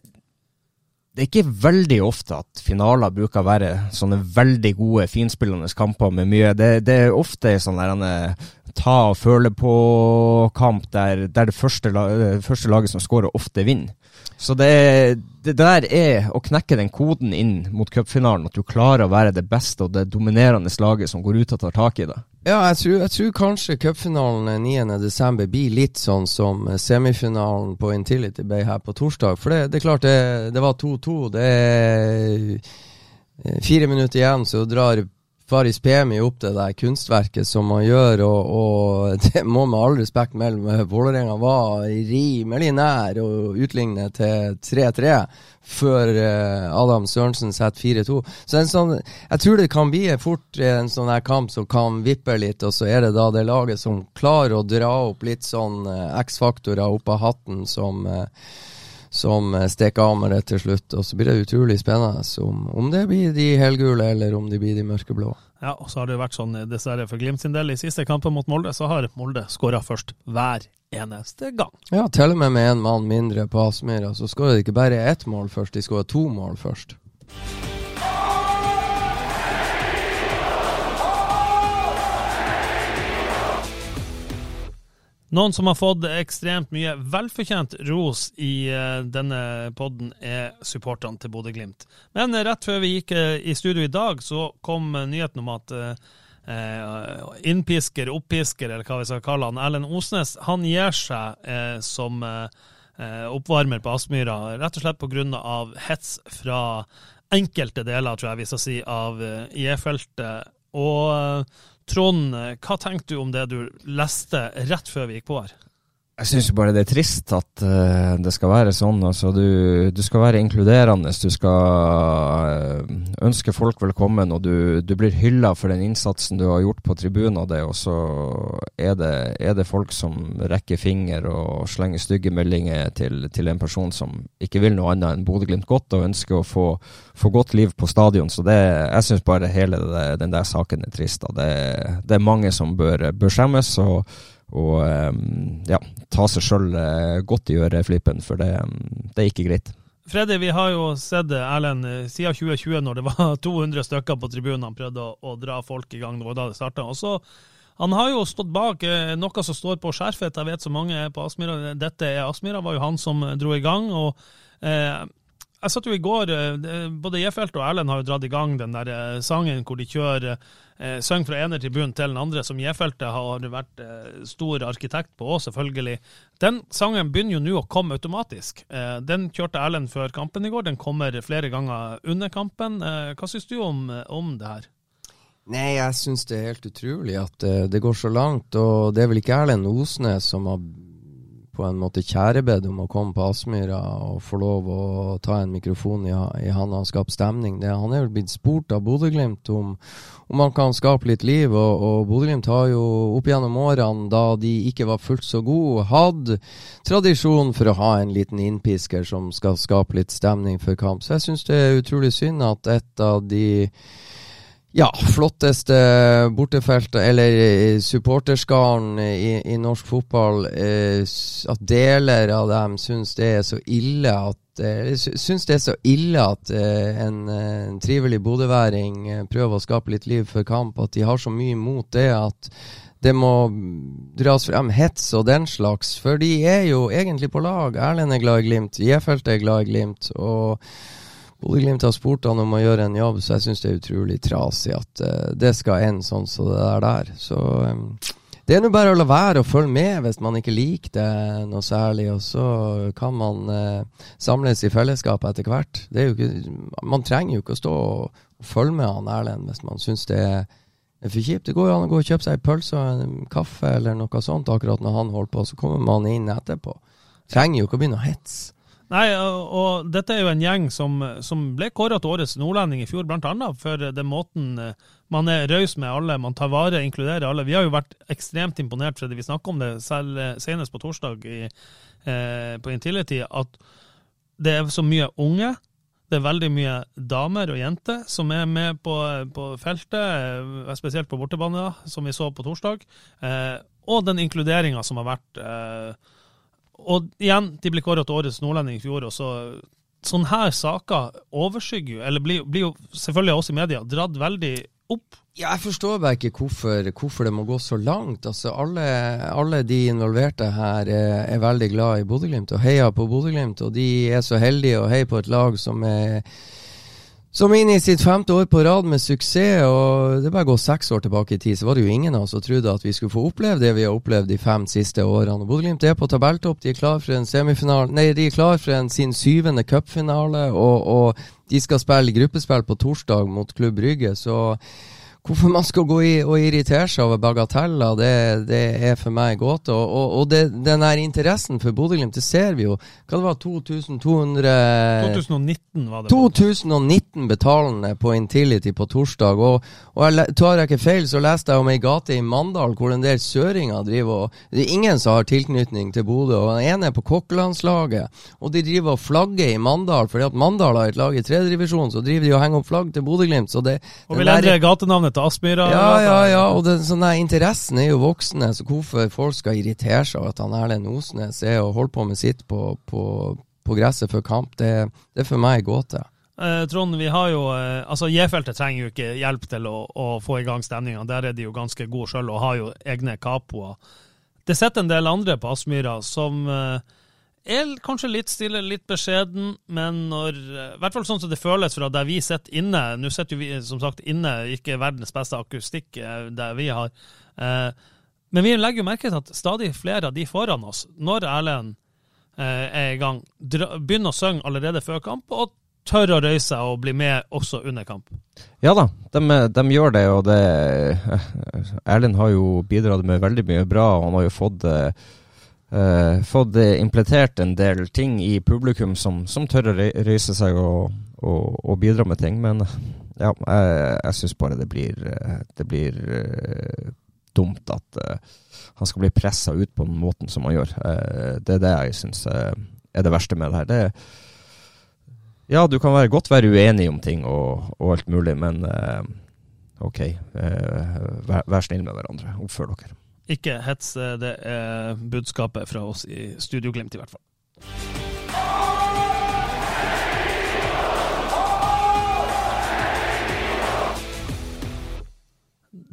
det er ikke veldig ofte at finaler bruker å være sånne veldig gode, finspillende kamper med mye. Det, det er ofte sånn eh, ta og føle på-kamp der, der det første, det første laget som skårer, ofte vinner. Så det, det der er å knekke den koden inn mot cupfinalen, at du klarer å være det beste og det dominerende laget som går ut og tar tak i det. Ja, jeg tror, jeg tror kanskje cupfinalen 9.12. blir litt sånn som semifinalen på Intility Bay her på torsdag. For det, det er klart, det, det var 2-2. Det er eh, fire minutter igjen, så drar Faris Pemi opp det der kunstverket som han gjør, og, og *laughs* det må med all respekt melde Vålerenga var rimelig nær å utligne til 3-3 før eh, Adam Sørensen setter 4-2. Så sånn, jeg tror det kan bli fort en sånn her kamp som kan vippe litt, og så er det da det laget som klarer å dra opp litt sånn eh, X-faktorer opp av hatten som eh, som eh, stikker av med det til slutt. Og så blir det utrolig spennende om, om det blir de helgule, eller om de blir de mørkeblå. Ja, og så har det jo vært sånn, dessverre for Glimt sin del, i siste kampen mot Molde, så har Molde skåra først hver eneste gang. Ja, til og med med én mann mindre på Aspmyra, så skårer de ikke bare ett mål først, de skårer to mål først. Noen som har fått ekstremt mye velfortjent ros i eh, denne podden, er supporterne til Bodø-Glimt. Men rett før vi gikk eh, i studio i dag, så kom nyheten om at eh, innpisker, oppisker, eller hva vi skal kalle han, Erlend Osnes, han gir seg som oppvarmer på Aspmyra, rett og slett pga. hets fra enkelte deler, tror jeg vi skal si, av IE-feltet. Og Trond, hva tenkte du om det du leste rett før vi gikk på her? Jeg syns bare det er trist at uh, det skal være sånn. Altså, du, du, skal være inkluderende. Du skal uh, ønske folk velkommen, og du, du blir hylla for den innsatsen du har gjort på tribunen. Og, så er det, er det, folk som rekker finger og slenger stygge meldinger til, til en person som ikke vil noe annet enn Bodø-Glimt godt og ønsker å få, få, godt liv på stadion. Så det, jeg syns bare hele det, den der saken er trist. Det, det, er mange som bør, bør skjemmes. og og ehm, ja, ta seg sjøl eh, godt i øreflippen, for det, det, er ikke greit. Freddy, vi har jo sett Erlend eh, siden 2020, når det var *laughs* 200 stykker på tribunen. Han prøvde å, å dra folk i gang. Da det starta. Han har jo stått bak eh, noe som står på skjerfet. Jeg vet så mange på Aspmyra. Dette er Aspmyra, var jo han som dro i gang. og eh, jeg satt jo i går, Både Jefelt og Erlend har jo dratt i gang den der sangen hvor de kjører eh, synger fra ene tribun til den andre, som J-feltet har vært eh, stor arkitekt på òg, selvfølgelig. Den sangen begynner jo nå å komme automatisk. Eh, den kjørte Erlend før kampen i går, den kommer flere ganger under kampen. Eh, hva syns du om, om, det her? Nei, jeg syns det er helt utrolig at det går så langt. Og det er vel ikke Erlend Osnes som har på en måte kjærebed om å komme på Aspmyra og få lov å ta en mikrofon i, i handa og skape stemning. Det, han er vel blitt spurt av Bodø-Glimt om, om han kan skape litt liv, og, og Bodø-Glimt har jo opp gjennom årene, da de ikke var fullt så gode, hatt tradisjon for å ha en liten innpisker som skal skape litt stemning før kamp. Så jeg syns det er utrolig synd at et av de ja, flotteste bortefeltet, eller eh, supporterskaren i, i, norsk fotball, eh, at deler av dem syns det er så ille at eh, syns det er så ille at eh, en, eh, en, trivelig bodøværing prøver å skape litt liv for kamp, at de har så mye imot det at det må dras frem hets og den slags, for de er jo egentlig på lag. Erlend er glad i Glimt, J-feltet er glad i Glimt. og Bodø-Glimt har spurt han om å gjøre en jobb, så jeg syns det er utrolig trasig at uh, det skal ende sånn som så det er der. Så um, det er nå bare å la være å følge med hvis man ikke liker det noe særlig, og så kan man uh, samles i fellesskap etter hvert. Ikke, man trenger jo ikke å stå og, og følge med han Erlend hvis man syns det er for kjipt. Det går jo an å gå og kjøpe seg en pølse og en kaffe eller noe sånt akkurat når han holder på, så kommer man inn etterpå. Trenger jo ikke å begynne å hetse. Nei, og, dette er jo en gjeng som, som ble kåret til årets nordlending i fjor, bl.a. for den måten eh, man er raus med alle, man tar vare, inkluderer alle. Vi har jo vært ekstremt imponert, Freddy. Vi snakka om det selv eh, senest på torsdag i, eh, på Intility, at det er så mye unge. Det er veldig mye damer og jenter som er med på, på feltet, eh, spesielt på bortebane, som vi så på torsdag. Eh, og den inkluderinga som har vært. Eh, og igjen, de ble kåret til årets nordlending i fjor. og så Sånne her saker overskygger jo, eller blir, blir jo selvfølgelig også i media dratt veldig opp. Ja, jeg forstår bare ikke hvorfor, hvorfor, det må gå så langt. Altså, alle, alle de involverte her er, er veldig glad i Bodø-Glimt og heier på Bodø-Glimt. Og de er så heldige å heie på et lag som er som inn i sitt femte år på rad med suksess, og det bare går seks år tilbake i tid, så var det jo ingen av oss som trodde at vi skulle få oppleve det vi har opplevd de fem siste årene. Bodø-Glimt er på tabelltopp, de er klar for en semifinale Nei, de er klar for en, sin syvende cupfinale, og, og de skal spille gruppespill på torsdag mot Klubb Brygge, så Hvorfor man skal gå i og irritere seg over bagateller, det, det er for meg gåte. Og, og, og det, den her interessen for Bodø-Glimt, det ser vi jo. Hva det var 2200 2019 var det. 2019 betalende på Intility på torsdag. Og, og jeg, tar jeg ikke feil, så leste jeg om ei gate i Mandal hvor en del søringer driver og Det er ingen som har tilknytning til Bodø. Og den ene er på kokkelandslaget, og de driver og flagger i Mandal, fordi at Mandal har et lag i tredjedivisjon, så driver de og henger opp flagg til Bodø-Glimt. Og vil endre gatenavnet til Aspmyra. Ja, ja, ja. Og den, sånne, interessen er jo voksende, så hvorfor folk skal irritere seg over at han Erlend Osnes er og holder på med sitt på, på, på gresset før kamp, det, det er for meg gåte. Eh, Trond, vi har jo, eh, altså J-feltet trenger jo ikke hjelp til å, å få i gang stemninga. Der er de jo ganske gode sjøl og har jo egne kapoer. Det sitter en del andre på Aspmyra som eh, er kanskje litt stille, litt beskjeden, men når eh, I hvert fall sånn som det føles fra der vi sitter inne. Nå sitter vi som sagt inne, ikke verdens beste akustikk eh, der vi har. Eh, men vi legger jo merke til at stadig flere av de foran oss, når Erlend er i gang, begynner å synge allerede før kamp, og tør å røyse seg og bli med også under kamp. Ja da, de, de gjør det, og det Erlend har jo bidratt med veldig mye bra. og Han har jo fått eh, fått eh, implementert en del ting i publikum som, som tør å rø- røyse seg og, og, og bidra med ting. Men ja, jeg, jeg syns bare det blir, eh, det blir uh, dumt at uh, han skal bli pressa ut på den måten som han gjør. Eh, det er det jeg syns eh, er det verste med det her. Det, ja, du kan være, godt være uenig om ting og, og alt mulig, men eh, OK. eh, vær, vær snill med hverandre. Oppfør dere. Ikke hets, eh, det er budskapet fra oss i Studio Glimt, i hvert fall.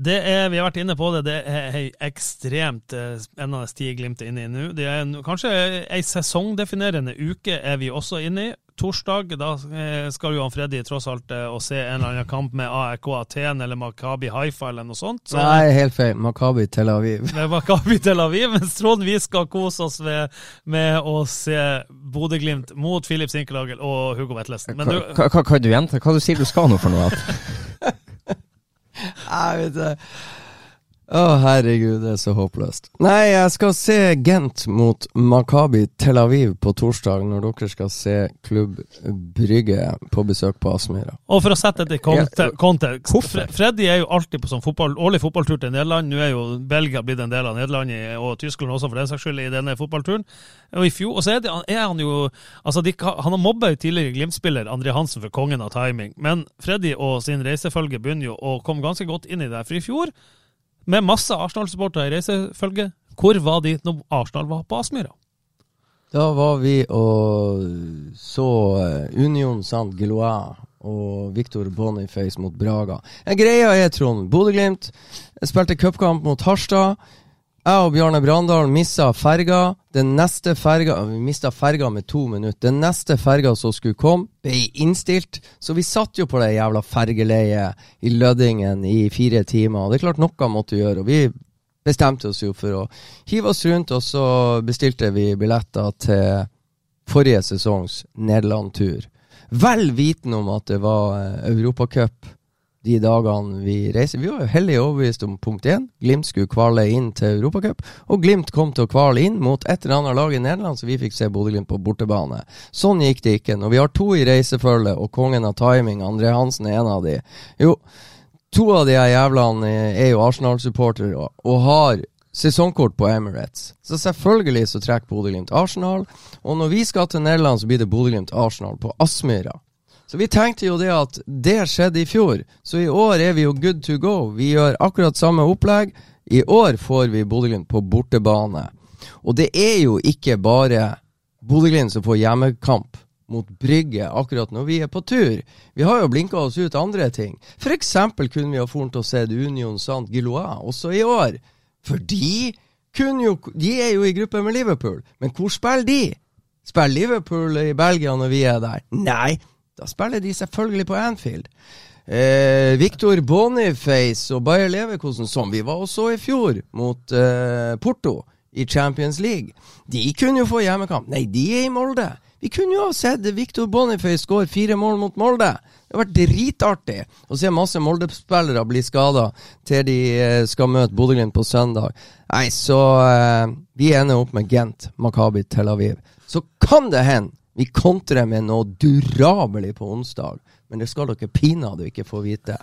Det er, Vi har vært inne på det, det er ei ekstremt eh, spennende tid Glimt er inne i nå. Det er kanskje ei sesongdefinerende uke er vi også inne i. Torsdag da eh, skal jo han Freddy tross alt eh, å se en eller annen kamp med AEK Aten eller Makabi Haifa eller noe sånt. Så- Nei, helt feil. Makabi Tel Aviv. *laughs* med Makabi Tel Aviv, mens Trond vi skal kose oss med, med å se Bodø-Glimt mot Filip Sinkelagel og Hugo Vetlesen. Men du, Hva, hva, hva, du gjenta? Hva du sier du skal nå for noe? *laughs* *laughs* Jeg vet det. Å, herregud, det er så håpløst. Nei, jeg skal se Gent mot Makabi Tel Aviv på torsdag, når dere skal se Klubb Brygge på besøk på Aspmyra. og for å sette det i kontekst hvorfor? Freddy er jo alltid på sånn fotball, årlig fotballtur til Nederland. Nå er jo Belgia blitt en del av Nederland, og Tyskland også, for den saks skyld, i denne fotballturen. Og i fjor, og så er, det, er han jo altså de, Han har mobba jo tidligere Glimt-spiller André Hansen for kongen av timing, men Freddy og sin reisefølge begynner jo å komme ganske godt inn i det. For i fjor, med masse Arsenal-supportere i reisefølge, hvor var de når Arsenal var på Aspmyra? Da var vi og så eh, Union Saint Gillois og Victor Boniface mot Braga. En greia er, Trond, Bodø-Glimt spilte cupkamp mot Harstad. Jeg og Bjarne Brandal mista ferga. Den neste ferga Vi mista ferga med to minutter. Den neste ferga som skulle komme, ble innstilt. Så vi satt jo på det jævla fergeleiet i Lødingen i fire timer. Og det er klart noe måtte gjøre. Og vi bestemte oss jo for å hive oss rundt, og så bestilte vi billetter til forrige sesongs Nederland-tur. Vel vitende om at det var eh, Europacup de dagene vi reiser. Vi var jo hellig overbevist om punkt én. Glimt skulle kvale inn til Europacup. Og Glimt kom til å kvale inn mot et eller annet lag i Nederland, så vi fikk se Bodø-Glimt på bortebane. Sånn gikk det ikke. Når vi har to i reisefølge, og kongen av timing, André Hansen er en av de Jo, to av de her jævlene er jo Arsenal-supportere og, og har sesongkort på Emirates. Så selvfølgelig så trekker Bodø-Glimt Arsenal. Og når vi skal til Nederland, så blir det Bodø-Glimt Arsenal på Aspmyra. Så vi tenkte jo det at det skjedde i fjor, så i år er vi jo good to go. Vi gjør akkurat samme opplegg. I år får vi Bodø-Glimt på bortebane. Og det er jo ikke bare Bodø-Glimt som får hjemmekamp mot Brygge akkurat når vi er på tur. Vi har jo blinka oss ut andre ting. Eksempel kunne vi ha fornt og sett Union Saint Gillois også i år. For de jo De er jo i gruppe med Liverpool. Men hvor spiller de? Spiller Liverpool i Belgia når vi er der? Nei, da spiller de selvfølgelig på Anfield. Eh, Victor Boniface og Bayer Leverkosen, som vi var og så i fjor, mot eh, Porto i Champions League, de kunne jo få hjemmekamp. Nei, de er i Molde. Vi kunne jo ha sett Victor Boniface skåre fire mål mot Molde. Det har vært dritartig å se masse Molde-spillere bli skada til de eh, skal møte Bodø-Glimt på søndag. Nei, så eh, vi ender opp med Gent, Makabi, Tel Aviv. Så kan det hende vi kontrer med noe durabelig på onsdag, men det skal dere pinadø ikke få vite.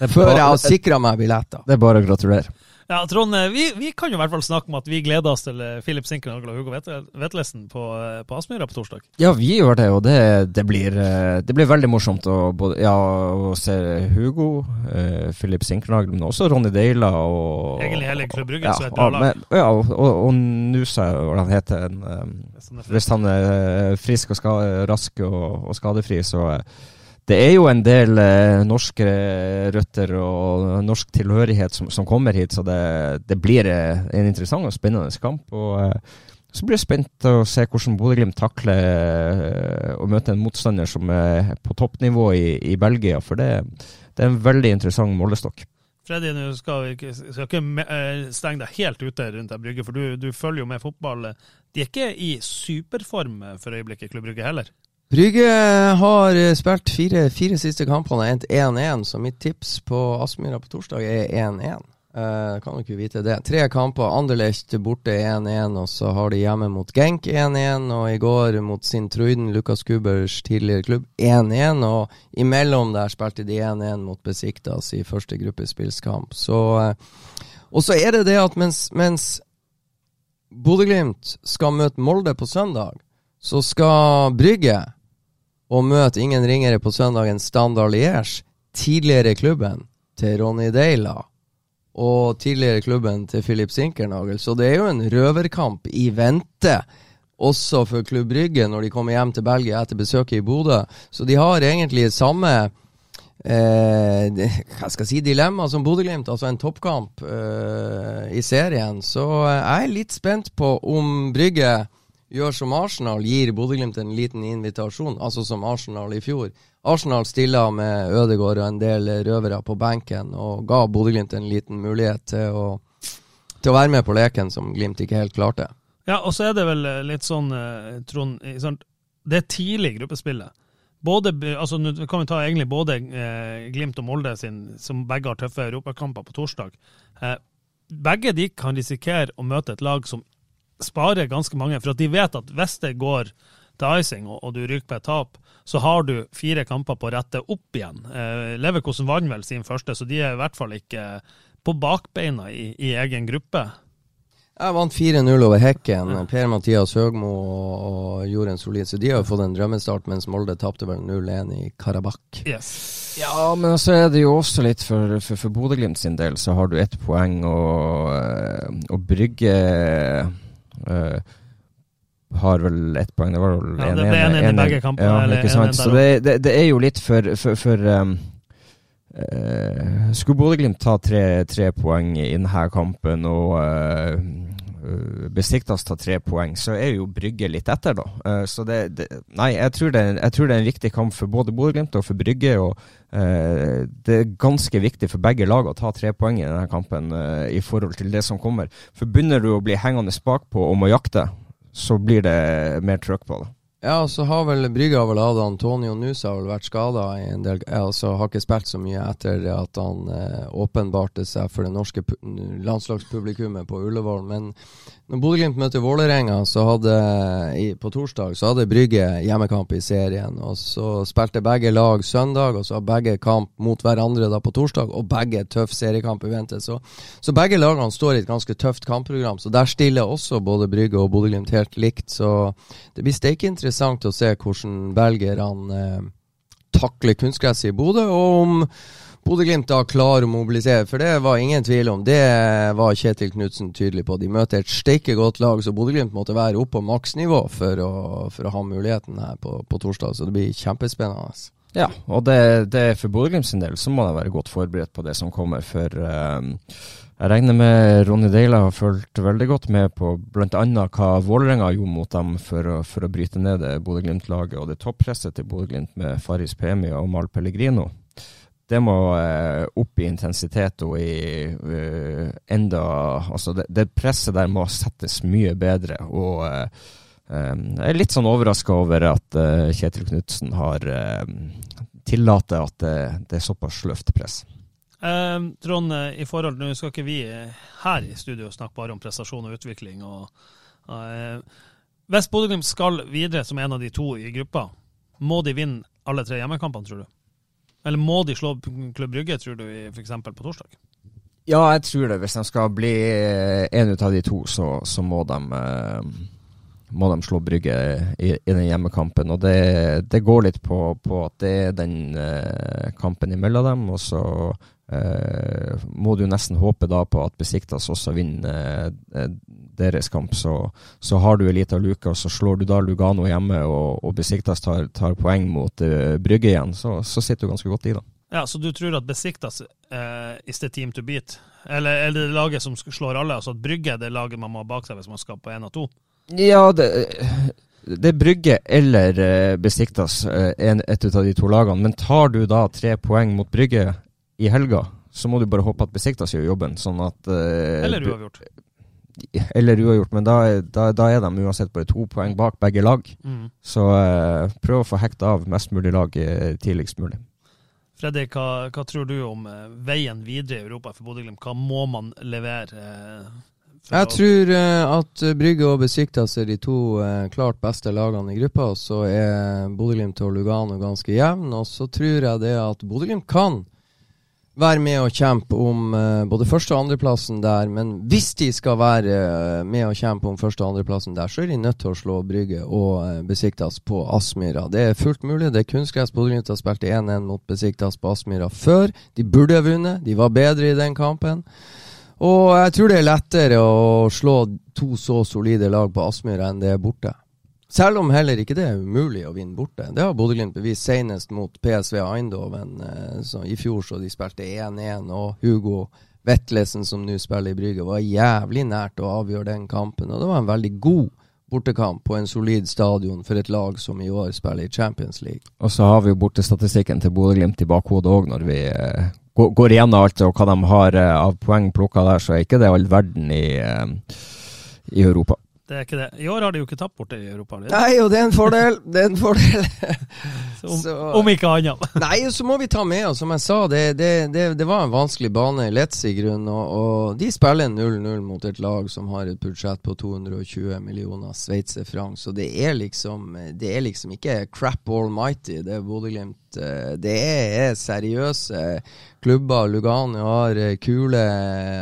Før jeg har sikra meg billetter. Det er bare å gratulere. Ja, Trond, eh, vi, vi kan jo i hvert fall snakke om at vi gleder oss til eh, Filip Sinkenhagel og Hugo Vetle- Vetlesen på, eh, på Aspmyra på torsdag. Ja, vi gjør det, og det, det, blir, eh, det blir veldig morsomt å, både, ja, å se Hugo, eh, Philip Sinkernagel, men også Ronny Deila og Egentlig hele Klubb Brygge, ja, så et bra lag. Ja, og, og, og Nusa, hva han heter en, eh, er Hvis han er eh, frisk og ska, rask og, og skadefri, så eh, det er jo en del eh, norske røtter og norsk tilhørighet som, som kommer hit, så det, det blir eh, en interessant og spennende kamp. og eh, så blir jeg spent å se hvordan Bodø-Glimt takler eh, å møte en motstander som er på toppnivå i, i Belgia, for det, det er en veldig interessant målestokk. Freddy, nå skal vi ikke, skal ikke eh, stenge deg helt ute rundt ei brygge, for du, du følger jo med fotball. De er ikke i superform for øyeblikket, Klubb Brygge heller. Brygge har eh, spilt fire, fire siste kampene og endt 1-1, så mitt tips på Aspmyra på torsdag er 1-1. Uh, kan jo ikke vite det. Tre kamper. Anderlecht borte 1-1, og så har de hjemme mot Genk 1-1, og i går mot sin Lukas Kubers tidligere klubb, 1-1. Og imellom der spilte de 1-1 mot Besiktas i første gruppespillskamp. Så uh, Og så er det det at mens, mens Bodø-Glimt skal møte Molde på søndag, så skal Brygge og møte ingen ringere på søndagens Standard Liège, tidligere klubben til Ronny Deila og tidligere klubben til Philip Sinkernagel. Så det er jo en røverkamp i vente, også for Klubb Brygge, når de kommer hjem til Belgia etter besøket i Bodø. Så de har egentlig samme eh, hva skal jeg si, dilemma som Bodø-Glimt, altså en toppkamp eh, i serien. Så eh, jeg er litt spent på om Brygge gjør som Arsenal, gir Bodø-Glimt en liten invitasjon, altså som Arsenal i fjor. Arsenal stilla med Ødegaard og en del røvere på benken og ga Bodø-Glimt en liten mulighet til å, til å, være med på leken som Glimt ikke helt klarte. Ja, og så er det vel eh, litt sånn, eh, Trond Det er tidlig gruppespillet. Både, altså, Nå kan vi ta egentlig både eh, Glimt og Molde, sin, som begge har tøffe europakamper på torsdag. Eh, begge de kan risikere å møte et lag som sparer ganske mange. For at de vet at hvis det går til icing og, og du ryker på et tap, så har du fire kamper på å rette opp igjen. Eh, Leverkosen vant vel sin første, så de er i hvert fall ikke på bakbeina i, i egen gruppe. Jeg vant 4-0 over Hekken. Per-Mathias Høgmo og, og gjorde en solid Så de har jo fått en drømmestart, mens Molde tapte vel 0-1 i Karabakh. Yes. Ja, men så er det jo også litt for, for, for Bodø-Glimt sin del, så har du ett poeng å, eh, å brygge har vel ett poeng. Det var vel ja, det ble en i begge kampene. Ja, ikke sant. Så det, det, det, er jo litt for, for, for um, uh, Skulle Bodø-Glimt ta tre, tre, poeng i denne kampen og uh, Besiktas ta tre poeng, så er jo Brygge litt etter, da. Uh, så det, det Nei, jeg tror, det, jeg tror, det, er en viktig kamp for både Bodø-Glimt og for Brygge. og uh, Det er ganske viktig for begge lag å ta tre poeng i denne kampen uh, i forhold til det som kommer. For begynner du å bli hengende bakpå og må jakte, så blir det mer trøkk på det. Ja, så har vel Brygge vel hatt Antonio Nusa har vel vært skada en del Altså har ikke spilt så mye etter at han eh, åpenbarte seg for det norske landslagspublikummet på Ullevål. Men når Bodø-Glimt møtte Vålerenga så hadde, i, på torsdag, så hadde Brygge hjemmekamp i serien. Og så spilte begge lag søndag, og så har begge kamp mot hverandre da på torsdag, og begge tøff seriekamp i vente. Så, så, begge lagene står i et ganske tøft kampprogram. Så der stiller også både Brygge og Bodø-Glimt helt likt. Så det blir steike interessant å se hvordan belgierne eh, takler kunstgresset i Bodø, og om Bodø-Glimt da klarer å mobilisere, for det var ingen tvil om. Det var Kjetil Knutsen tydelig på. De møter et steike godt lag, så Bodø-Glimt måtte være oppe på maksnivå for å, for å ha muligheten her på, på, torsdag. Så det blir kjempespennende. Ja, og det, det for Bodø-Glimt sin del så må de være godt forberedt på det som kommer. For um, jeg regner med Ronny Deila har fulgt veldig godt med på bl.a. hva Vålerenga gjorde mot dem for å, for å bryte ned det Bodø-Glimt-laget og det toppresset til Bodø-Glimt med Faris Pemi og Mal Pellegrino det må eh, opp i intensitet og i uh, enda Altså, det, det, presset der må settes mye bedre. Og uh, um, jeg er litt sånn overraska over at Kjetil Knutsen har tillatt at det, det, er såpass sløvt press. Trond, i forhold Nå skal ikke vi her i studio snakke bare om prestasjon og utvikling. og Hvis Bodø-Glimt skal videre som en av de to i gruppa, må de vinne alle tre hjemmekampene, tror du? Eller må de slå Klubb Brygge, tror du, f.eks. på torsdag? Ja, jeg tror det. Hvis de skal bli eh, en ut av de to, så, så må, de, eh, må de slå Brygge i, i den hjemmekampen. Og det, det går litt på, på, at det er den eh, kampen imellom dem. Og så eh, må du nesten håpe da på at Besiktas også vinner eh, deres kamp, så, så har du ei lita luke, og så slår du da Lugano hjemme, og, og Besiktas tar, tar, poeng mot uh, Brygge igjen, så, så, sitter du ganske godt i, da. Ja, Så du tror at Besiktas uh, is the team to beat? Eller er det laget som slår alle? Altså at Brygge er det laget man må ha bak seg hvis man skal på én av to? Ja, det, det er Brygge eller Besiktas, en, et av de to lagene. Men tar du da tre poeng mot Brygge i helga, så må du bare håpe at Besiktas gjør jobben. sånn at... Uh, eller uavgjort eller uavgjort, men da, da, da, er de uansett bare to poeng bak begge lag. Mm. Så uh, prøv å få hekta av mest mulig lag uh, tidligst mulig. Fredrik, hva, hva, tror du om eh, veien videre i Europa for Bodø-Glimt? Hva må man levere? Eh, jeg tror uh, at Brygge og Besiktas er de to uh, klart beste lagene i gruppa. Og Så er Bodø-Glimt og Lugano ganske jevn. Og så tror jeg det at Bodø-Glimt kan være med og kjempe om uh, både første- og andreplassen der. Men hvis de skal være uh, med og kjempe om første- og andreplassen der, så er de nødt til å slå Brygge og uh, Besiktas på Aspmyra. Det er fullt mulig. Det er kunstgress. Bodø-Glimt har spilt 1-1 mot Besiktas på Aspmyra før. De burde ha vunnet. De var bedre i den kampen. Og jeg tror det er lettere å slå to så solide lag på Aspmyra enn det er borte. Selv om heller ikke det er umulig å vinne borte. Det har Bodø-Glimt bevist senest mot PSV Eindhoven. Eh, I fjor så de spilte 1-1, og Hugo Vetlesen, som nå spiller i Brygge, var jævlig nært å avgjøre den kampen. Og det var en veldig god bortekamp på en solid stadion for et lag som i år spiller i Champions League. Og så har vi jo bortestatistikken til Bodø-Glimt i bakhodet òg, når vi eh, går igjennom alt og hva de har eh, av poeng plukka der, så er ikke det all verden i, i Europa. Det er ikke det. I år har de jo ikke tapt borte i Europa. Det. Nei, og det er en fordel. Det er en fordel. *laughs* om, så, om, ikke annet. *laughs* nei, så må vi ta med oss, som jeg sa, det, det, det, det var en vanskelig bane i Letz i grunn. Og, og, de spiller 0-0 mot et lag som har et budsjett på 220 millioner sveitserfranc. Så det er liksom Det er liksom ikke crap almighty, det er Bodø-Glimt. Eh, det er seriøse klubber. Lugano har eh, kule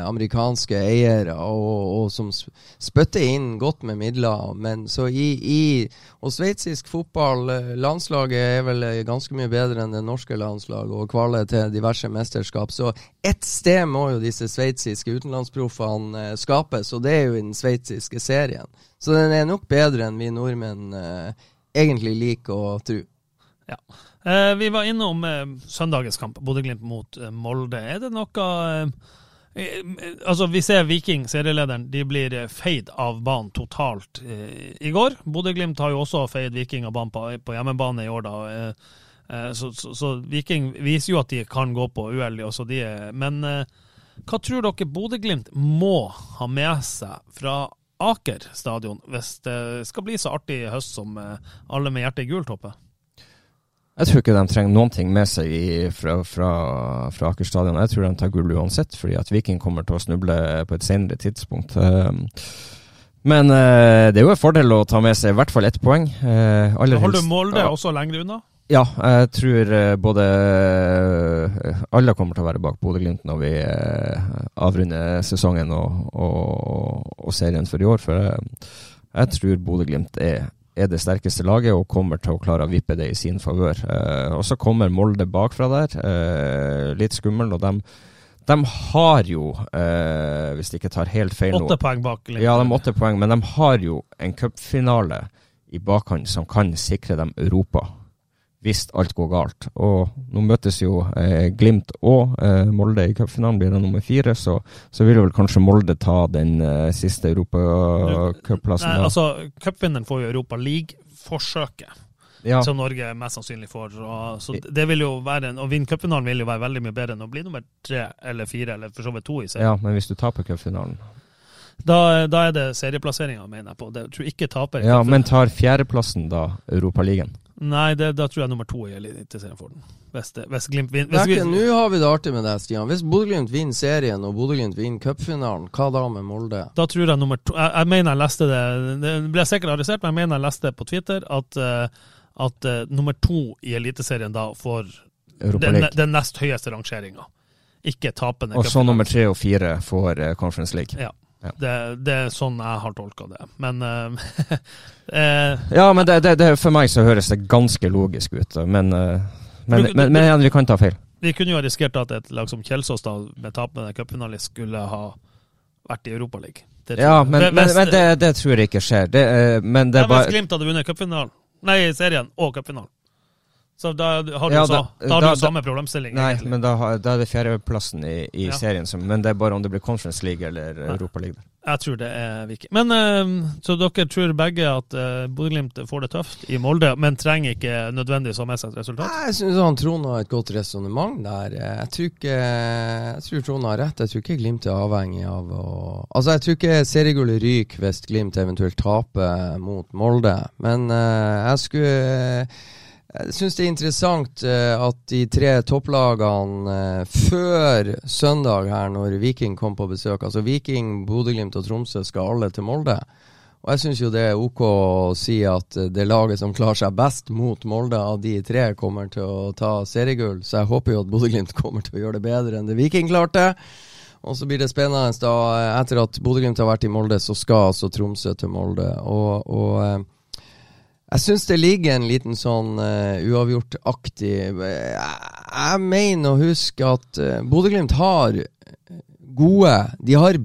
amerikanske eiere og, og som spytter inn godt med midler. Men så i, i Og sveitsisk fotball, eh, landslaget er vel ganske mye bedre enn det norske landslaget og kvaler til diverse mesterskap. Så ett sted må jo disse sveitsiske utenlandsproffene skapes, og det er jo i den sveitsiske serien. Så den er nok bedre enn vi nordmenn egentlig liker å tro. Ja. Eh, vi var innom eh, søndagens kamp, Bodø-Glimt mot eh, Molde. Er det noe eh, Altså, Vi ser Viking, serielederen, de blir feid av banen totalt i går. Bodø-Glimt har jo også feid Viking av banen på, hjemmebane i år, da. Så, så, så, Viking viser jo at de kan gå på uhell, også, de. Men hva tror dere Bodø-Glimt må ha med seg fra Aker stadion hvis det skal bli så artig i høst som alle med hjertet gult håper? Jeg tror ikke de trenger noen ting med seg i, fra, fra, fra Aker stadion. Jeg tror de tar gull uansett, fordi at Viking kommer til å snuble på et senere tidspunkt. Ehm, men uh, det er jo en fordel å ta med seg i hvert fall ett poeng. Uh, Holder du Molde ja. også lenger unna? Ja, jeg tror uh, både Alle kommer til å være bak Bodø-Glimt når vi avrunder sesongen og, og, og, serien for i år. For jeg, jeg tror Bodø-Glimt er er det sterkeste laget og kommer til å klare å vippe det i sin favør. Eh, og så kommer Molde bakfra der, eh, litt skummel. og de, de har jo, eh, hvis de ikke tar helt feil nå Åtte poeng bak. Ja, de åtte poeng, men de har jo en cupfinale i bakhånd som kan sikre dem Europa hvis alt går galt. Og nå møtes jo eh, Glimt og eh, Molde i cupfinalen, blir det nummer fire, så, så, vil vel kanskje Molde ta den eh, siste europacupplassen. Altså, cupvinneren får jo Europa League-forsøket. Ja. Som Norge mest sannsynlig får. Og, så det vil jo være en, og vinne cupfinalen vil jo være veldig mye bedre enn å bli nummer tre eller fire, eller for så vidt to i serien. Ja, men hvis du taper cupfinalen da, da, er det serieplasseringa, mener jeg på. Det, tror jeg ikke taper. Ja, Men tar fjerdeplassen da Europaligaen? Nei, det, da tror jeg nummer to i interessert for den. Hvis, hvis Glimt vinner Nå har vi det artig med deg, Stian. Hvis Bodø-Glimt vinner serien og Bodø-Glimt vinner cupfinalen, hva da med Molde? Da tror jeg nummer to Jeg, jeg mener jeg leste det Det ble sikkert arrestert, men jeg mener jeg leste på Twitter at, uh, at uh, nummer to i Eliteserien da får den, den, nest høyeste rangeringa. Ikke tapende. Og så nummer tre og fire får uh, Conference League. Ja. Ja. Det, det, er sånn jeg har tolka det. Men uh, *laughs* Ja, men det, det, for meg så høres det ganske logisk ut. Men, uh, men, du, men, men, vi kan ta feil. Vi kunne jo ha risikert at et lag som Kjelsås da, med tapende cupfinalist skulle ha vært i Europaligaen. Ja, men, men, men det, det, tror jeg ikke skjer. Det, men det er bare... Glimt hadde vunnet cupfinalen, nei, serien og cupfinalen så da har du, ja, da, da, da har da, samme problemstilling. Nei, egentlig. men da, da, er det fjerdeplassen i, i ja. serien. Som, men det er bare om det blir Conference League eller nei. Europa League. Jeg tror det er viktig. Men uh, Så dere tror begge at uh, Bodø-Glimt får det tøft i Molde, men trenger ikke nødvendigvis å ha med seg et resultat? Jeg syns han Trond har et godt resonnement der. Jeg tror ikke Jeg tror Trond har rett. Jeg tror ikke Glimt er avhengig av å Altså, jeg tror ikke seriegullet ryker hvis Glimt eventuelt taper mot Molde, men uh, jeg skulle Jeg syns det er interessant uh, at de tre topplagene uh, før søndag her, når Viking kom på besøk Altså Viking, Bodø-Glimt og Tromsø skal alle til Molde. Og jeg syns jo det er ok å si at det laget som klarer seg best mot Molde av de tre, kommer til å ta seriegull. Så jeg håper jo at Bodø-Glimt *laughs* kommer til å gjøre det bedre enn det Viking klarte. Og så blir det spennende da, etter at Bodø-Glimt har vært i Molde, så skal altså Tromsø til Molde. Og, og eh, jeg syns det ligger en liten sånn uh, uavgjort-aktig jeg, jeg, mener å huske at uh, Bodø-Glimt har gode De har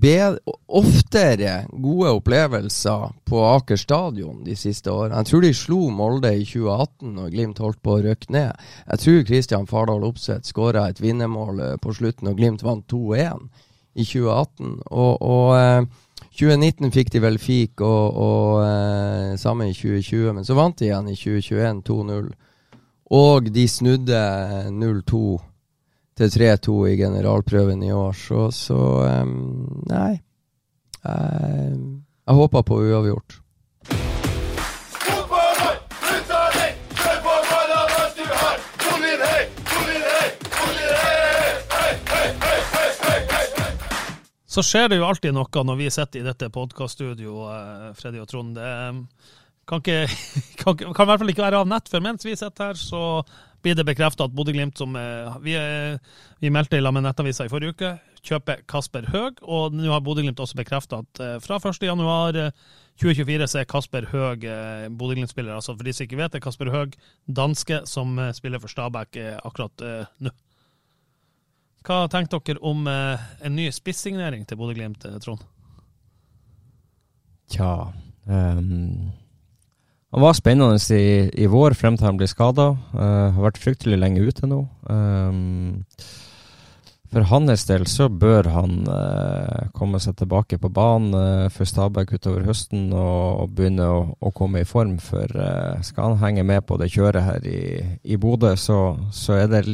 oftere gode opplevelser på Aker stadion de siste årene. Jeg tror de slo Molde i 2018 når Glimt holdt på å røkke ned. Jeg tror Kristian Fardal Opseth skåra et vinnermål på slutten, og Glimt vant 2-1 i 2018. Og, og 2019 fikk de vel fik, og, og eh, samme i 2020, men så vant de igjen i 2021 2-0. Og de snudde 0-2 til 3-2 i generalprøven i år, så, så um, Nei. Jeg, jeg håper på uavgjort. Så skjer det jo alltid noe når vi sitter i dette podkaststudioet, eh, Freddy og Trond. Det eh, kan, ikke, *laughs* kan, kan, i hvert fall ikke være av nett, for mens vi sitter her, så blir det bekrefta at Bodø-Glimt, som eh, vi, vi, meldte i lag med Nettavisa i forrige uke, kjøper Kasper Høeg. Og nå har Bodø-Glimt også bekrefta at fra 1.1.2024 så er Kasper Høeg Bodø-Glimt-spiller. Altså for de som ikke vet det, Kasper Høeg, danske, som spiller for Stabæk akkurat nå. Hva tenker dere om eh, en ny spissignering til Bodø-Glimt, eh, Trond? Tja um, Han var spennende i, i, vår, frem til han ble skada. Uh, eh, har vært fryktelig lenge ute nå. Um, for hans del så bør han uh, komme seg tilbake på banen uh, for Stabæk utover høsten og, og begynne å, å, komme i form. For uh, skal han henge med på det kjøret her i, i Bodø, så, så, er det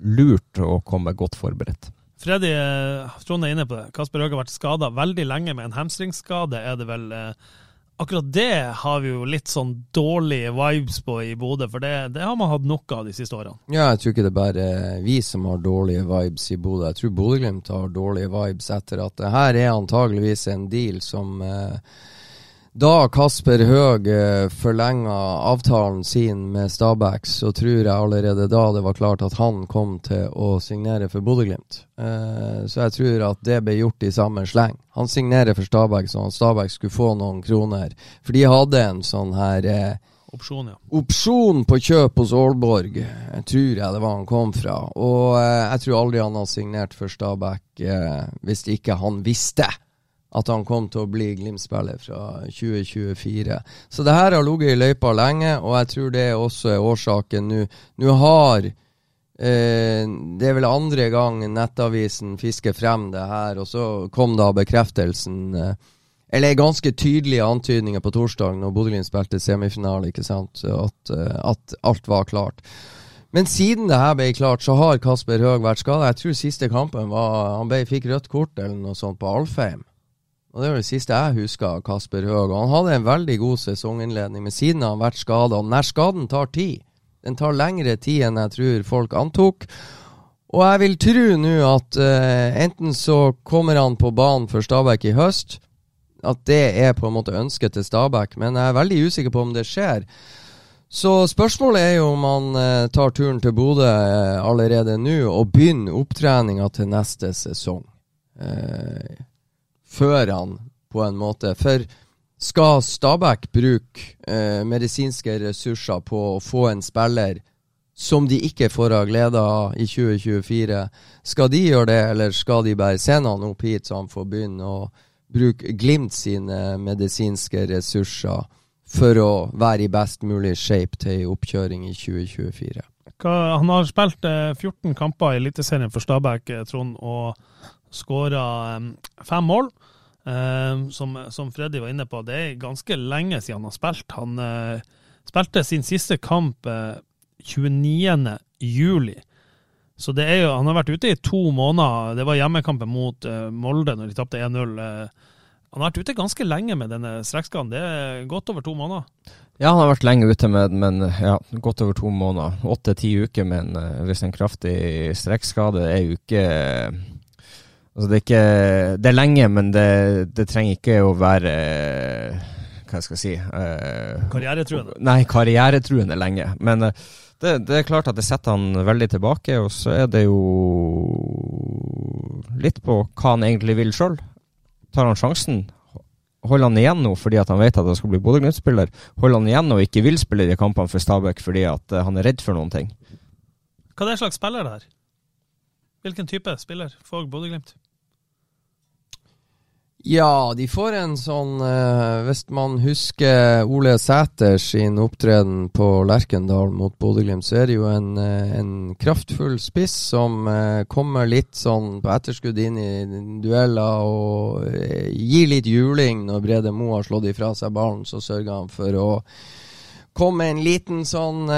lurt å komme godt forberedt. Freddy, Trond er inne på det. Kasper Høeg har vært skada veldig lenge med en hamstringsskade, er det vel. Eh, akkurat det har vi jo litt sånn dårlige vibes på i Bodø, for det, det, har man hatt nok av de siste årene. Ja, jeg tror ikke det er bare vi som har dårlige vibes i Bodø. Jeg tror Bodø-Glimt har dårlige vibes etter at det her er antageligvis en deal som eh, da Kasper Høeg eh, forlenga avtalen sin med Stabæk, så tror jeg allerede da det var klart at han kom til å signere for Bodø-Glimt. Eh, så jeg tror at det ble gjort i samme sleng. Han signerer for Stabæk, så Stabæk skulle få noen kroner. For de hadde en sånn her eh, Opsjon, ja. Opsjon på kjøp hos Aalborg, jeg tror jeg det var han kom fra. Og jeg tror aldri han har signert for Stabæk hvis ikke han visste at han kom til å bli Glimt-spiller fra 2024. Så det her har ligget i løypa lenge, og jeg tror det også er årsaken nå. Nå har eh, Det er vel andre gang Nettavisen fisker frem det her, og så kom da bekreftelsen. Eh, eller ganske tydelige antydninger på torsdag når Bodø-Glimt spilte semifinale, ikke sant, at, eh, at alt var klart. Men siden det her ble klart, så har Kasper Høeg vært skada. Jeg tror siste kampen var Han ble, fikk rødt kort eller noe sånt på Alfheim. Og Det var det siste jeg husker av Kasper Høeg. Han hadde en veldig god sesonginnledning, men siden har han vært skada. Nær skaden tar tid. Den tar lengre tid enn jeg tror folk antok. Og jeg vil tro nå at uh, enten så kommer han på banen for Stabæk i høst, at det er på en måte ønsket til Stabæk, men jeg er veldig usikker på om det skjer. Så spørsmålet er jo om han uh, tar turen til Bodø uh, allerede nå og begynner opptreninga til neste sesong. Uh, før han, på en måte. For skal Stabæk bruke eh, medisinske ressurser på å få en spiller som de ikke får ha glede av i 2024, skal de gjøre det, eller skal de bare sende han opp hit så han får begynne å bruke Glimt sine medisinske ressurser for å være i best mulig shape til oppkjøring i 2024? Han har spilt 14 eh, kamper i Eliteserien for Stabæk, eh, Trond, og skåra eh, fem mål. Uh, som, som, Freddy var inne på, det er ganske lenge siden han har spilt. Han uh, spilte sin siste kamp uh, eh, 29. juli. Så det er jo, han har vært ute i to måneder. Det var hjemmekampen mot uh, Molde når de tapte 1-0. han har vært ute ganske lenge med denne strekkskaden. Det er godt over to måneder. Ja, han har vært lenge ute med men ja, godt over to måneder. Åtte-ti uker, med en, hvis en kraftig strekkskade er jo ikke Altså, det er ikke Det er lenge, men det, det trenger ikke å være Hva skal jeg si uh, Karrieretruende? Nei, karrieretruende lenge. Men uh, det, det, er klart at det setter han veldig tilbake, og så er det jo litt på hva han egentlig vil sjøl. Tar han sjansen? Holder han igjen nå fordi at han vet at han skal bli Bodø-Glimt-spiller? Holder han igjen og ikke vil spille de kampene for Stabæk fordi at uh, han er redd for noen ting? Hva er det slags spiller det her? Hvilken type spiller får Bodø-Glimt? Ja, de får en sånn eh, Hvis man husker Ole Sæters sin opptreden på Lerkendal mot Bodø-Glimt, så er det jo en, uh, en kraftfull spiss som eh, kommer litt sånn på etterskudd inn i dueller og gir litt juling når Brede Mo har slått ifra seg ballen. Så sørger han for å komme en liten sånn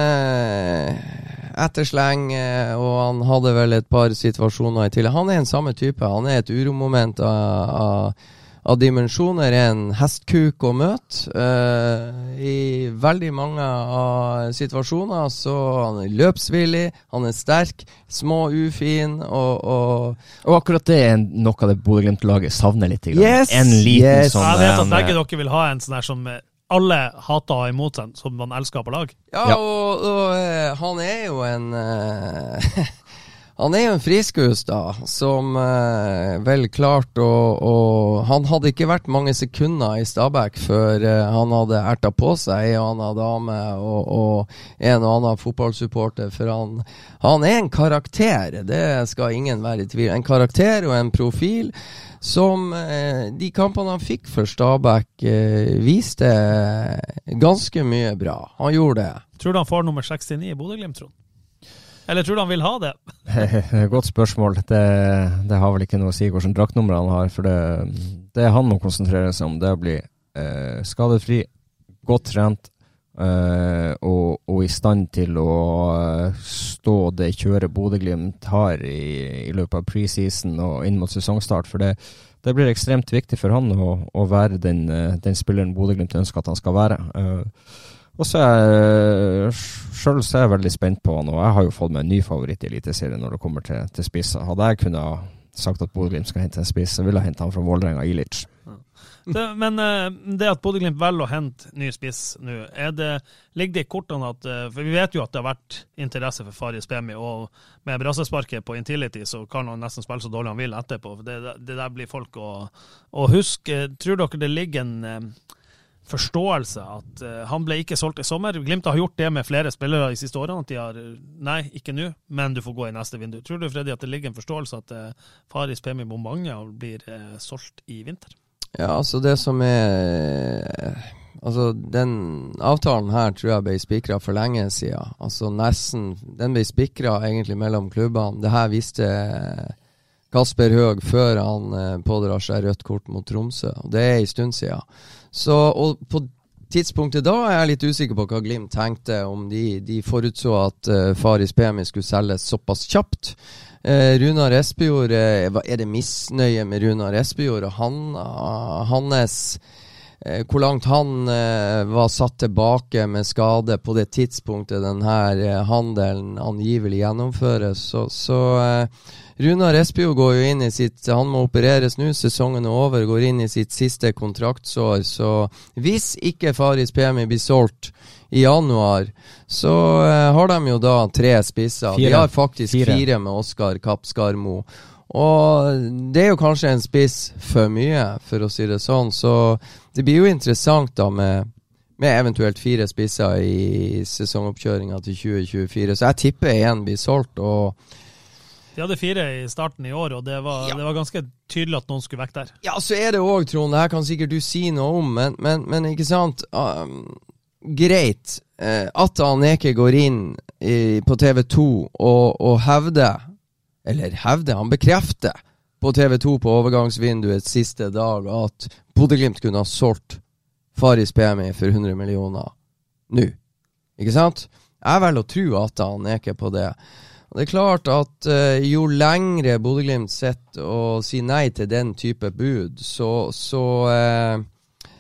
ettersleng, og han hadde vel et par situasjoner i tillegg. Han er en samme type. Han er et uromoment av, av av dimensjoner er en hestkuk å møte. Uh, I veldig mange av situasjoner så han er løpsvillig, han er sterk, små, ufin og, og, og akkurat det er noe av det Bodø-Glimt-laget savner litt. Yes, en liten yes. sånn Jeg vet at en, begge dere vil ha en sånn her som alle hater å ha imot seg, som man elsker på lag. Ja, ja. og, og uh, han er jo en uh, *laughs* Han er jo en friskus, da, som eh, vel klarte å, å, Han hadde ikke vært mange sekunder i Stabæk før eh, han hadde erta på seg ei og anna dame og, og, en og annen fotballsupporter. For han, han, er en karakter, det skal ingen være i tvil. En karakter og en profil som eh, de kampene han fikk for Stabæk, eh, viste ganske mye bra. Han gjorde det. Tror du han får nummer 69 i Bodø-Glimt, Trond? Eller tror du han vil ha det? *laughs* Godt spørsmål. Det, det, har vel ikke noe å si hvilket draktnummer han har. For det, det han må konsentrere seg om, det er å bli eh, skadefri, godt trent eh, og, og, i stand til å uh, stå det kjøret Bodø-Glimt har i, i, løpet av preseason og inn mot sesongstart. For det, det blir ekstremt viktig for han å, å være den, eh, den spilleren Bodø-Glimt ønsker at han skal være. Uh, og så er sjøl er veldig spent på han, og jeg har jo fått meg en ny favoritt i Eliteserien når det kommer til, til spisser. Hadde jeg kunnet sagt at Bodø-Glimt skal hente en spiss, så ville jeg hente han fra Vålerenga, Ilic. Det, men uh, det at Bodø-Glimt velger å hente ny spiss nå, ligger det i kortene at uh, For vi vet jo at det har vært interesse for Faris Bemi, og med brassesparket på Intility så kan han nesten spille så dårlig han vil etterpå. Det, det der blir folk å, å huske. Tror dere det ligger en uh, forståelse at uh, han ble ikke solgt i sommer. Glimt har gjort det med flere spillere de siste årene. at de har Nei, ikke nå, men du får gå i neste vindu. Tror du Freddy, at det ligger en forståelse at uh, Faris Pemi Bombanga blir uh, solgt i vinter? Ja, altså det som er Altså, den avtalen her tror jeg ble spikra for lenge siden. Altså nesten Den ble spikra egentlig mellom klubbene. Det her visste Kasper Høeg før han pådrar seg rødt kort mot Tromsø. Og det er en stund siden. Så, og på tidspunktet da er jeg litt usikker på hva Glimt tenkte, om de, de forutså at uh, Faris Pemi skulle selges såpass kjapt. Uh, Runar Espejord, uh, er det misnøye med Runar Espejord og han, uh, hans hvor langt han var satt tilbake med skade på det tidspunktet denne handelen angivelig gjennomføres. Så, så Runar Espio går jo inn i sitt Han må opereres nå, sesongen er over, går inn i sitt siste kontraktsår. Så hvis ikke Faris Pemi blir solgt i januar, så uh, har de jo da tre spisser. Fire. De har faktisk fire, fire med Oskar Kapp-Skarmo. Og det er jo kanskje en spiss for mye, for å si det sånn. Så det blir jo interessant da med med eventuelt fire spisser i sesongoppkjøringa til 2024. Så jeg tipper én blir solgt. og de hadde fire i starten i år, og det var, ja. det var ganske tydelig at noen skulle vekk der. Ja, så er det òg, Trond, det her kan sikkert du si noe om, men, men, men ikke sant um, Greit uh, at Aneke går inn i, på TV 2 og, og hevder, eller hevder, han bekrefter på TV 2 på overgangsvinduets siste dag at Bodø-Glimt kunne ha solgt Faris PMI for 100 millioner nå. Ikke sant? Jeg velger å tro at han er på det. Og det er klart at uh, jo lengre Bodø-Glimt sitter og sier nei til den type bud, så, så uh,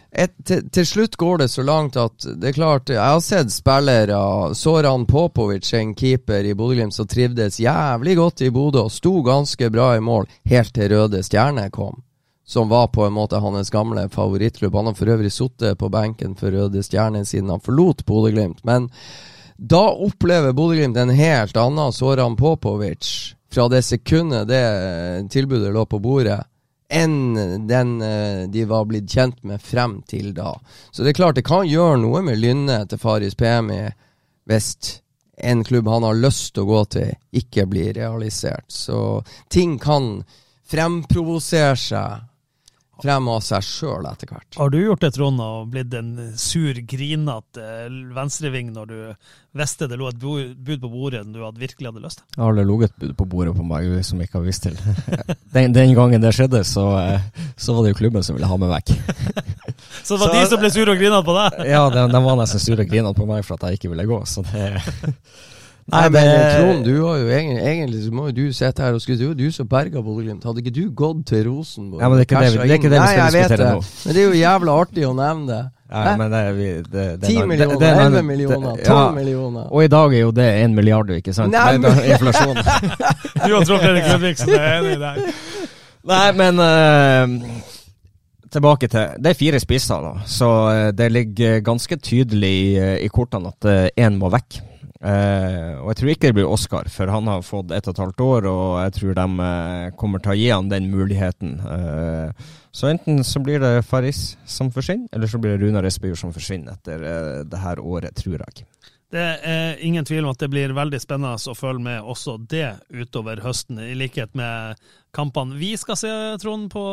et, til, til slutt går det så langt at det er klart Jeg har sett spillere Soran Popovic, en keeper i Bodø-Glimt, som trivdes jævlig godt i Bodø og sto ganske bra i mål helt til Røde Stjerne kom. Som var på en måte hans gamle favorittklubb. Han har for øvrig sittet på benken for Røde Stjerne siden han forlot Bodø-Glimt. Men da opplever Bodø-Glimt en helt annen Soran Popovic fra det sekundet det tilbudet lå på bordet enn den eh, de var blitt kjent med frem til da. Så det er klart det kan gjøre noe med lynnet til Faris Pemi hvis en klubb han har lyst til å gå til, ikke blir realisert. Så ting kan fremprovosere seg frem av seg sjøl etter hvert. Har du gjort det, Trond, og blitt en sur, grinete venstreving når du visste det lå et bud på bordet du hadde virkelig hadde lyst til? Jeg har aldri ligget et bud på bordet på meg som jeg ikke har visst til. *laughs* Den, den gangen det skjedde, så, eh, så, var det jo klubben som ville ha meg vekk. *laughs* så det var så, de som ble sure og grinete på deg? *laughs* ja, de, de var nesten sure og grinete på meg for at jeg ikke ville gå. Så det Nei, men det... Trond, du har jo egentlig, egentlig så må jo du sitte her og skryte. Det jo du som berga Bodø-Glimt. Hadde ikke du gått til Rosenborg? Ja, men det er ikke det, det, er ikke det vi skal diskutere nå. Men det er jo jævla artig å nevne det. Ja, men det, vi, det, det, 10 millioner, 11 millioner, 12 ja, millioner. Og i dag er jo det 1 milliard, ikke sant? Nei, men... inflasjon. *laughs* du har Trond Fredrik Ludvigsen, er enig i deg. Nei, men uh, tilbake til Det er fire spisser, da. Så uh, det ligger ganske tydelig i, i kortene at én må vekk. Uh, og jeg tror ikke det blir Oscar, for han har fått ett og et halvt år, og jeg tror de uh, kommer til å gi han den muligheten. Uh, så enten så blir det Faris som forsvinner, eller så blir det Runar Espejord som forsvinner etter det her året, tror jeg. Det er ingen tvil om at det blir veldig spennende å følge med også det utover høsten, i likhet med kampene vi skal se, Trond, på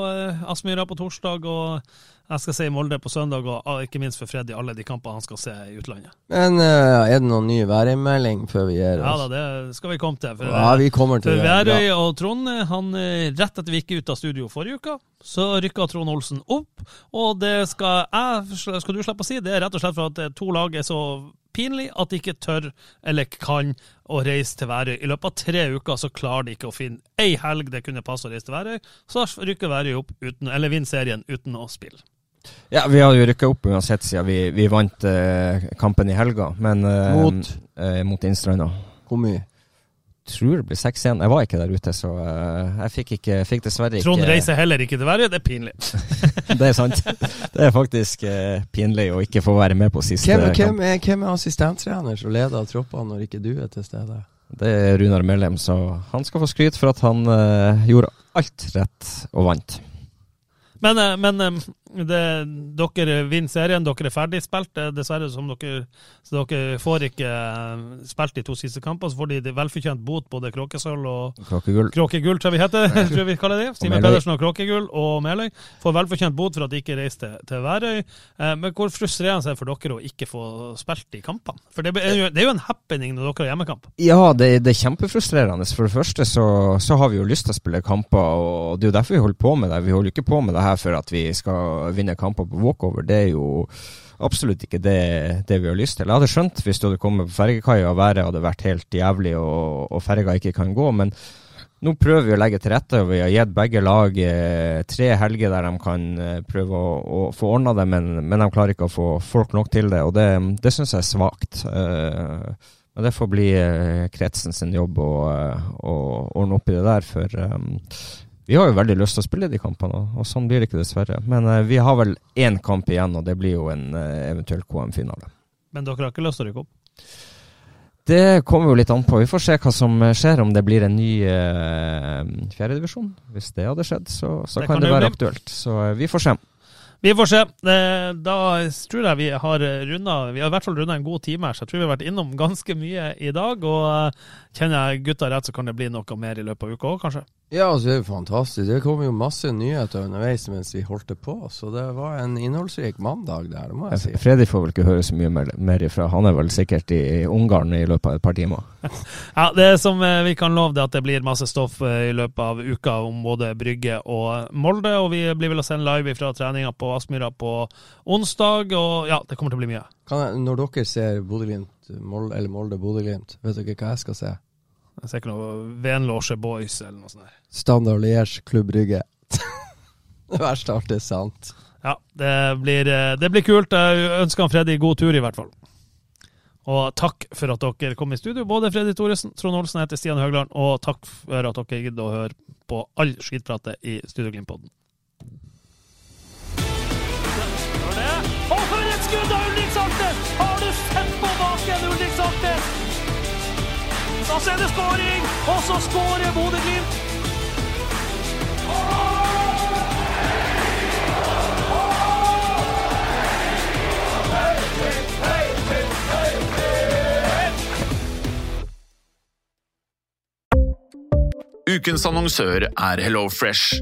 Aspmyra på torsdag. og jeg skal se i Molde på søndag, og ikke minst for Freddy alle de kampene han skal se i utlandet. Men uh, er det noen ny værmelding før vi gir oss? Ja da, det skal vi komme til. For, ja, vi kommer til for Værøy og Trond, han eh, rett etter vi gikk ut av studio forrige uke, så rykka Trond Olsen opp. Og det skal jeg, skal du slippe å si, det er rett og slett for at to lag er så pinlig at de ikke tør eller kan å reise til Værøy. I løpet av tre uker så klarer de ikke å finne ei helg det kunne passe å reise til Værøy. Så rykker Værøy opp uten, eller vinner serien uten å spille. Ja, vi hadde jo rykka opp uansett siden vi, vi vant eh, kampen i helga. Men eh, Mot? Eh, mot Innstranda. Hvor mye? Tror det blir 6-1. Jeg var ikke der ute, så uh, jeg fikk, ikke, fikk dessverre ikke Trond reiser heller ikke til Verre, det er pinlig. *laughs* det er sant. Det er faktisk uh, pinlig å ikke få være med på siste hvem, hvem, er, hvem er assistenttrener som leder troppene når ikke du er til stede? Det er Runar Mellem, så han skal få skryt for at han uh, gjorde alt rett og vant. Men, men det, dere vinner serien, dere er ferdig spilt. Dessverre, som dere, så dere får ikke eh, spilt de to siste kampene. Så får de velfortjent bot, både Kråkesølv og Kråkegull. Kråkegull, tror jeg vi heter. *laughs* tror vi kaller det. Simen Pedersen og Kråkegull og Meløy får velfortjent bot for at de ikke reiste til, til Værøy. Eh, men hvor frustrerende er det for dere å ikke få spilt de kampene? For det er jo, det er jo en happening når dere har hjemmekamp. Ja, det, det, er kjempefrustrerende. For det første så, så, har vi jo lyst til å spille kamper, og det er jo derfor vi holder på med det. Vi holder ikke på med det her for at vi skal vinne kamper på walkover, det er jo absolutt ikke det, det, vi har lyst til. Jeg hadde skjønt hvis du hadde kommet på fergekaia og været hadde vært helt jævlig og, og ferga ikke kan gå, men nå prøver vi å legge til rette, og vi har gitt begge lag eh, tre helger der de kan eh, prøve å, å få ordna det, men, men, de klarer ikke å få folk nok til det, og det, det syns jeg er svakt. Uh, men det får bli kretsen sin jobb å, ordne opp i det der, for vi har jo veldig lyst til å spille de kampene, og sånn blir det ikke, dessverre. Men uh, vi har vel én kamp igjen, og det blir jo en uh, eventuell KM-finale. Men dere har ikke lyst til å rykke opp? Det kommer jo litt an på. Vi får se hva som skjer, om det blir en ny uh, fjerdedivisjon. Hvis det hadde skjedd, så, så det kan, kan det være bli. aktuelt. Så uh, vi får se. Vi får se. Da tror jeg vi har runda Vi har i hvert fall runda en god time her, så jeg tror vi har vært innom ganske mye i dag. Og kjenner jeg gutta rett, så kan det bli noe mer i løpet av uka òg, kanskje? Ja, altså, det er jo fantastisk. Det kom jo masse nyheter underveis mens vi holdt det på, så det var en innholdsrik mandag der, det må jeg si. Fredrik får vel ikke høre så mye mer, mer ifra. Han er vel sikkert i Ungarn i løpet av et par timer. *laughs* ja, det som eh, vi kan love, det er at det blir masse stoff eh, i løpet av uka om både Brygge og Molde, og vi blir vel å sende live fra treninga på Aspmyra på onsdag, og ja, det kommer til å bli mye. Jeg, når dere ser Bodø-Glimt, eller Molde-Bodø-Glimt, vet dere hva jeg skal se? Jeg ser ikke noe Venlåsje, Boys eller noe sånt. Der. Standard Liège, Klubb Rygge. *laughs* det verste alt er sant. Ja, det blir, eh, det blir kult. Jeg ønsker han Freddy god tur, i hvert fall. Og takk for at dere kom i studio, både Freddy Thoresen, Trond Olsen, jeg heter Stian Høgland, og takk for at dere gidder å høre på all skittpratet i Studio Glimt-podden. Skudd av Ulrik Saltnes! Har du sett på baken, Ulrik Saltnes? Og så er det skåring, og så skårer Bodø-Glimt! Ukens annonsør er HelloFresh.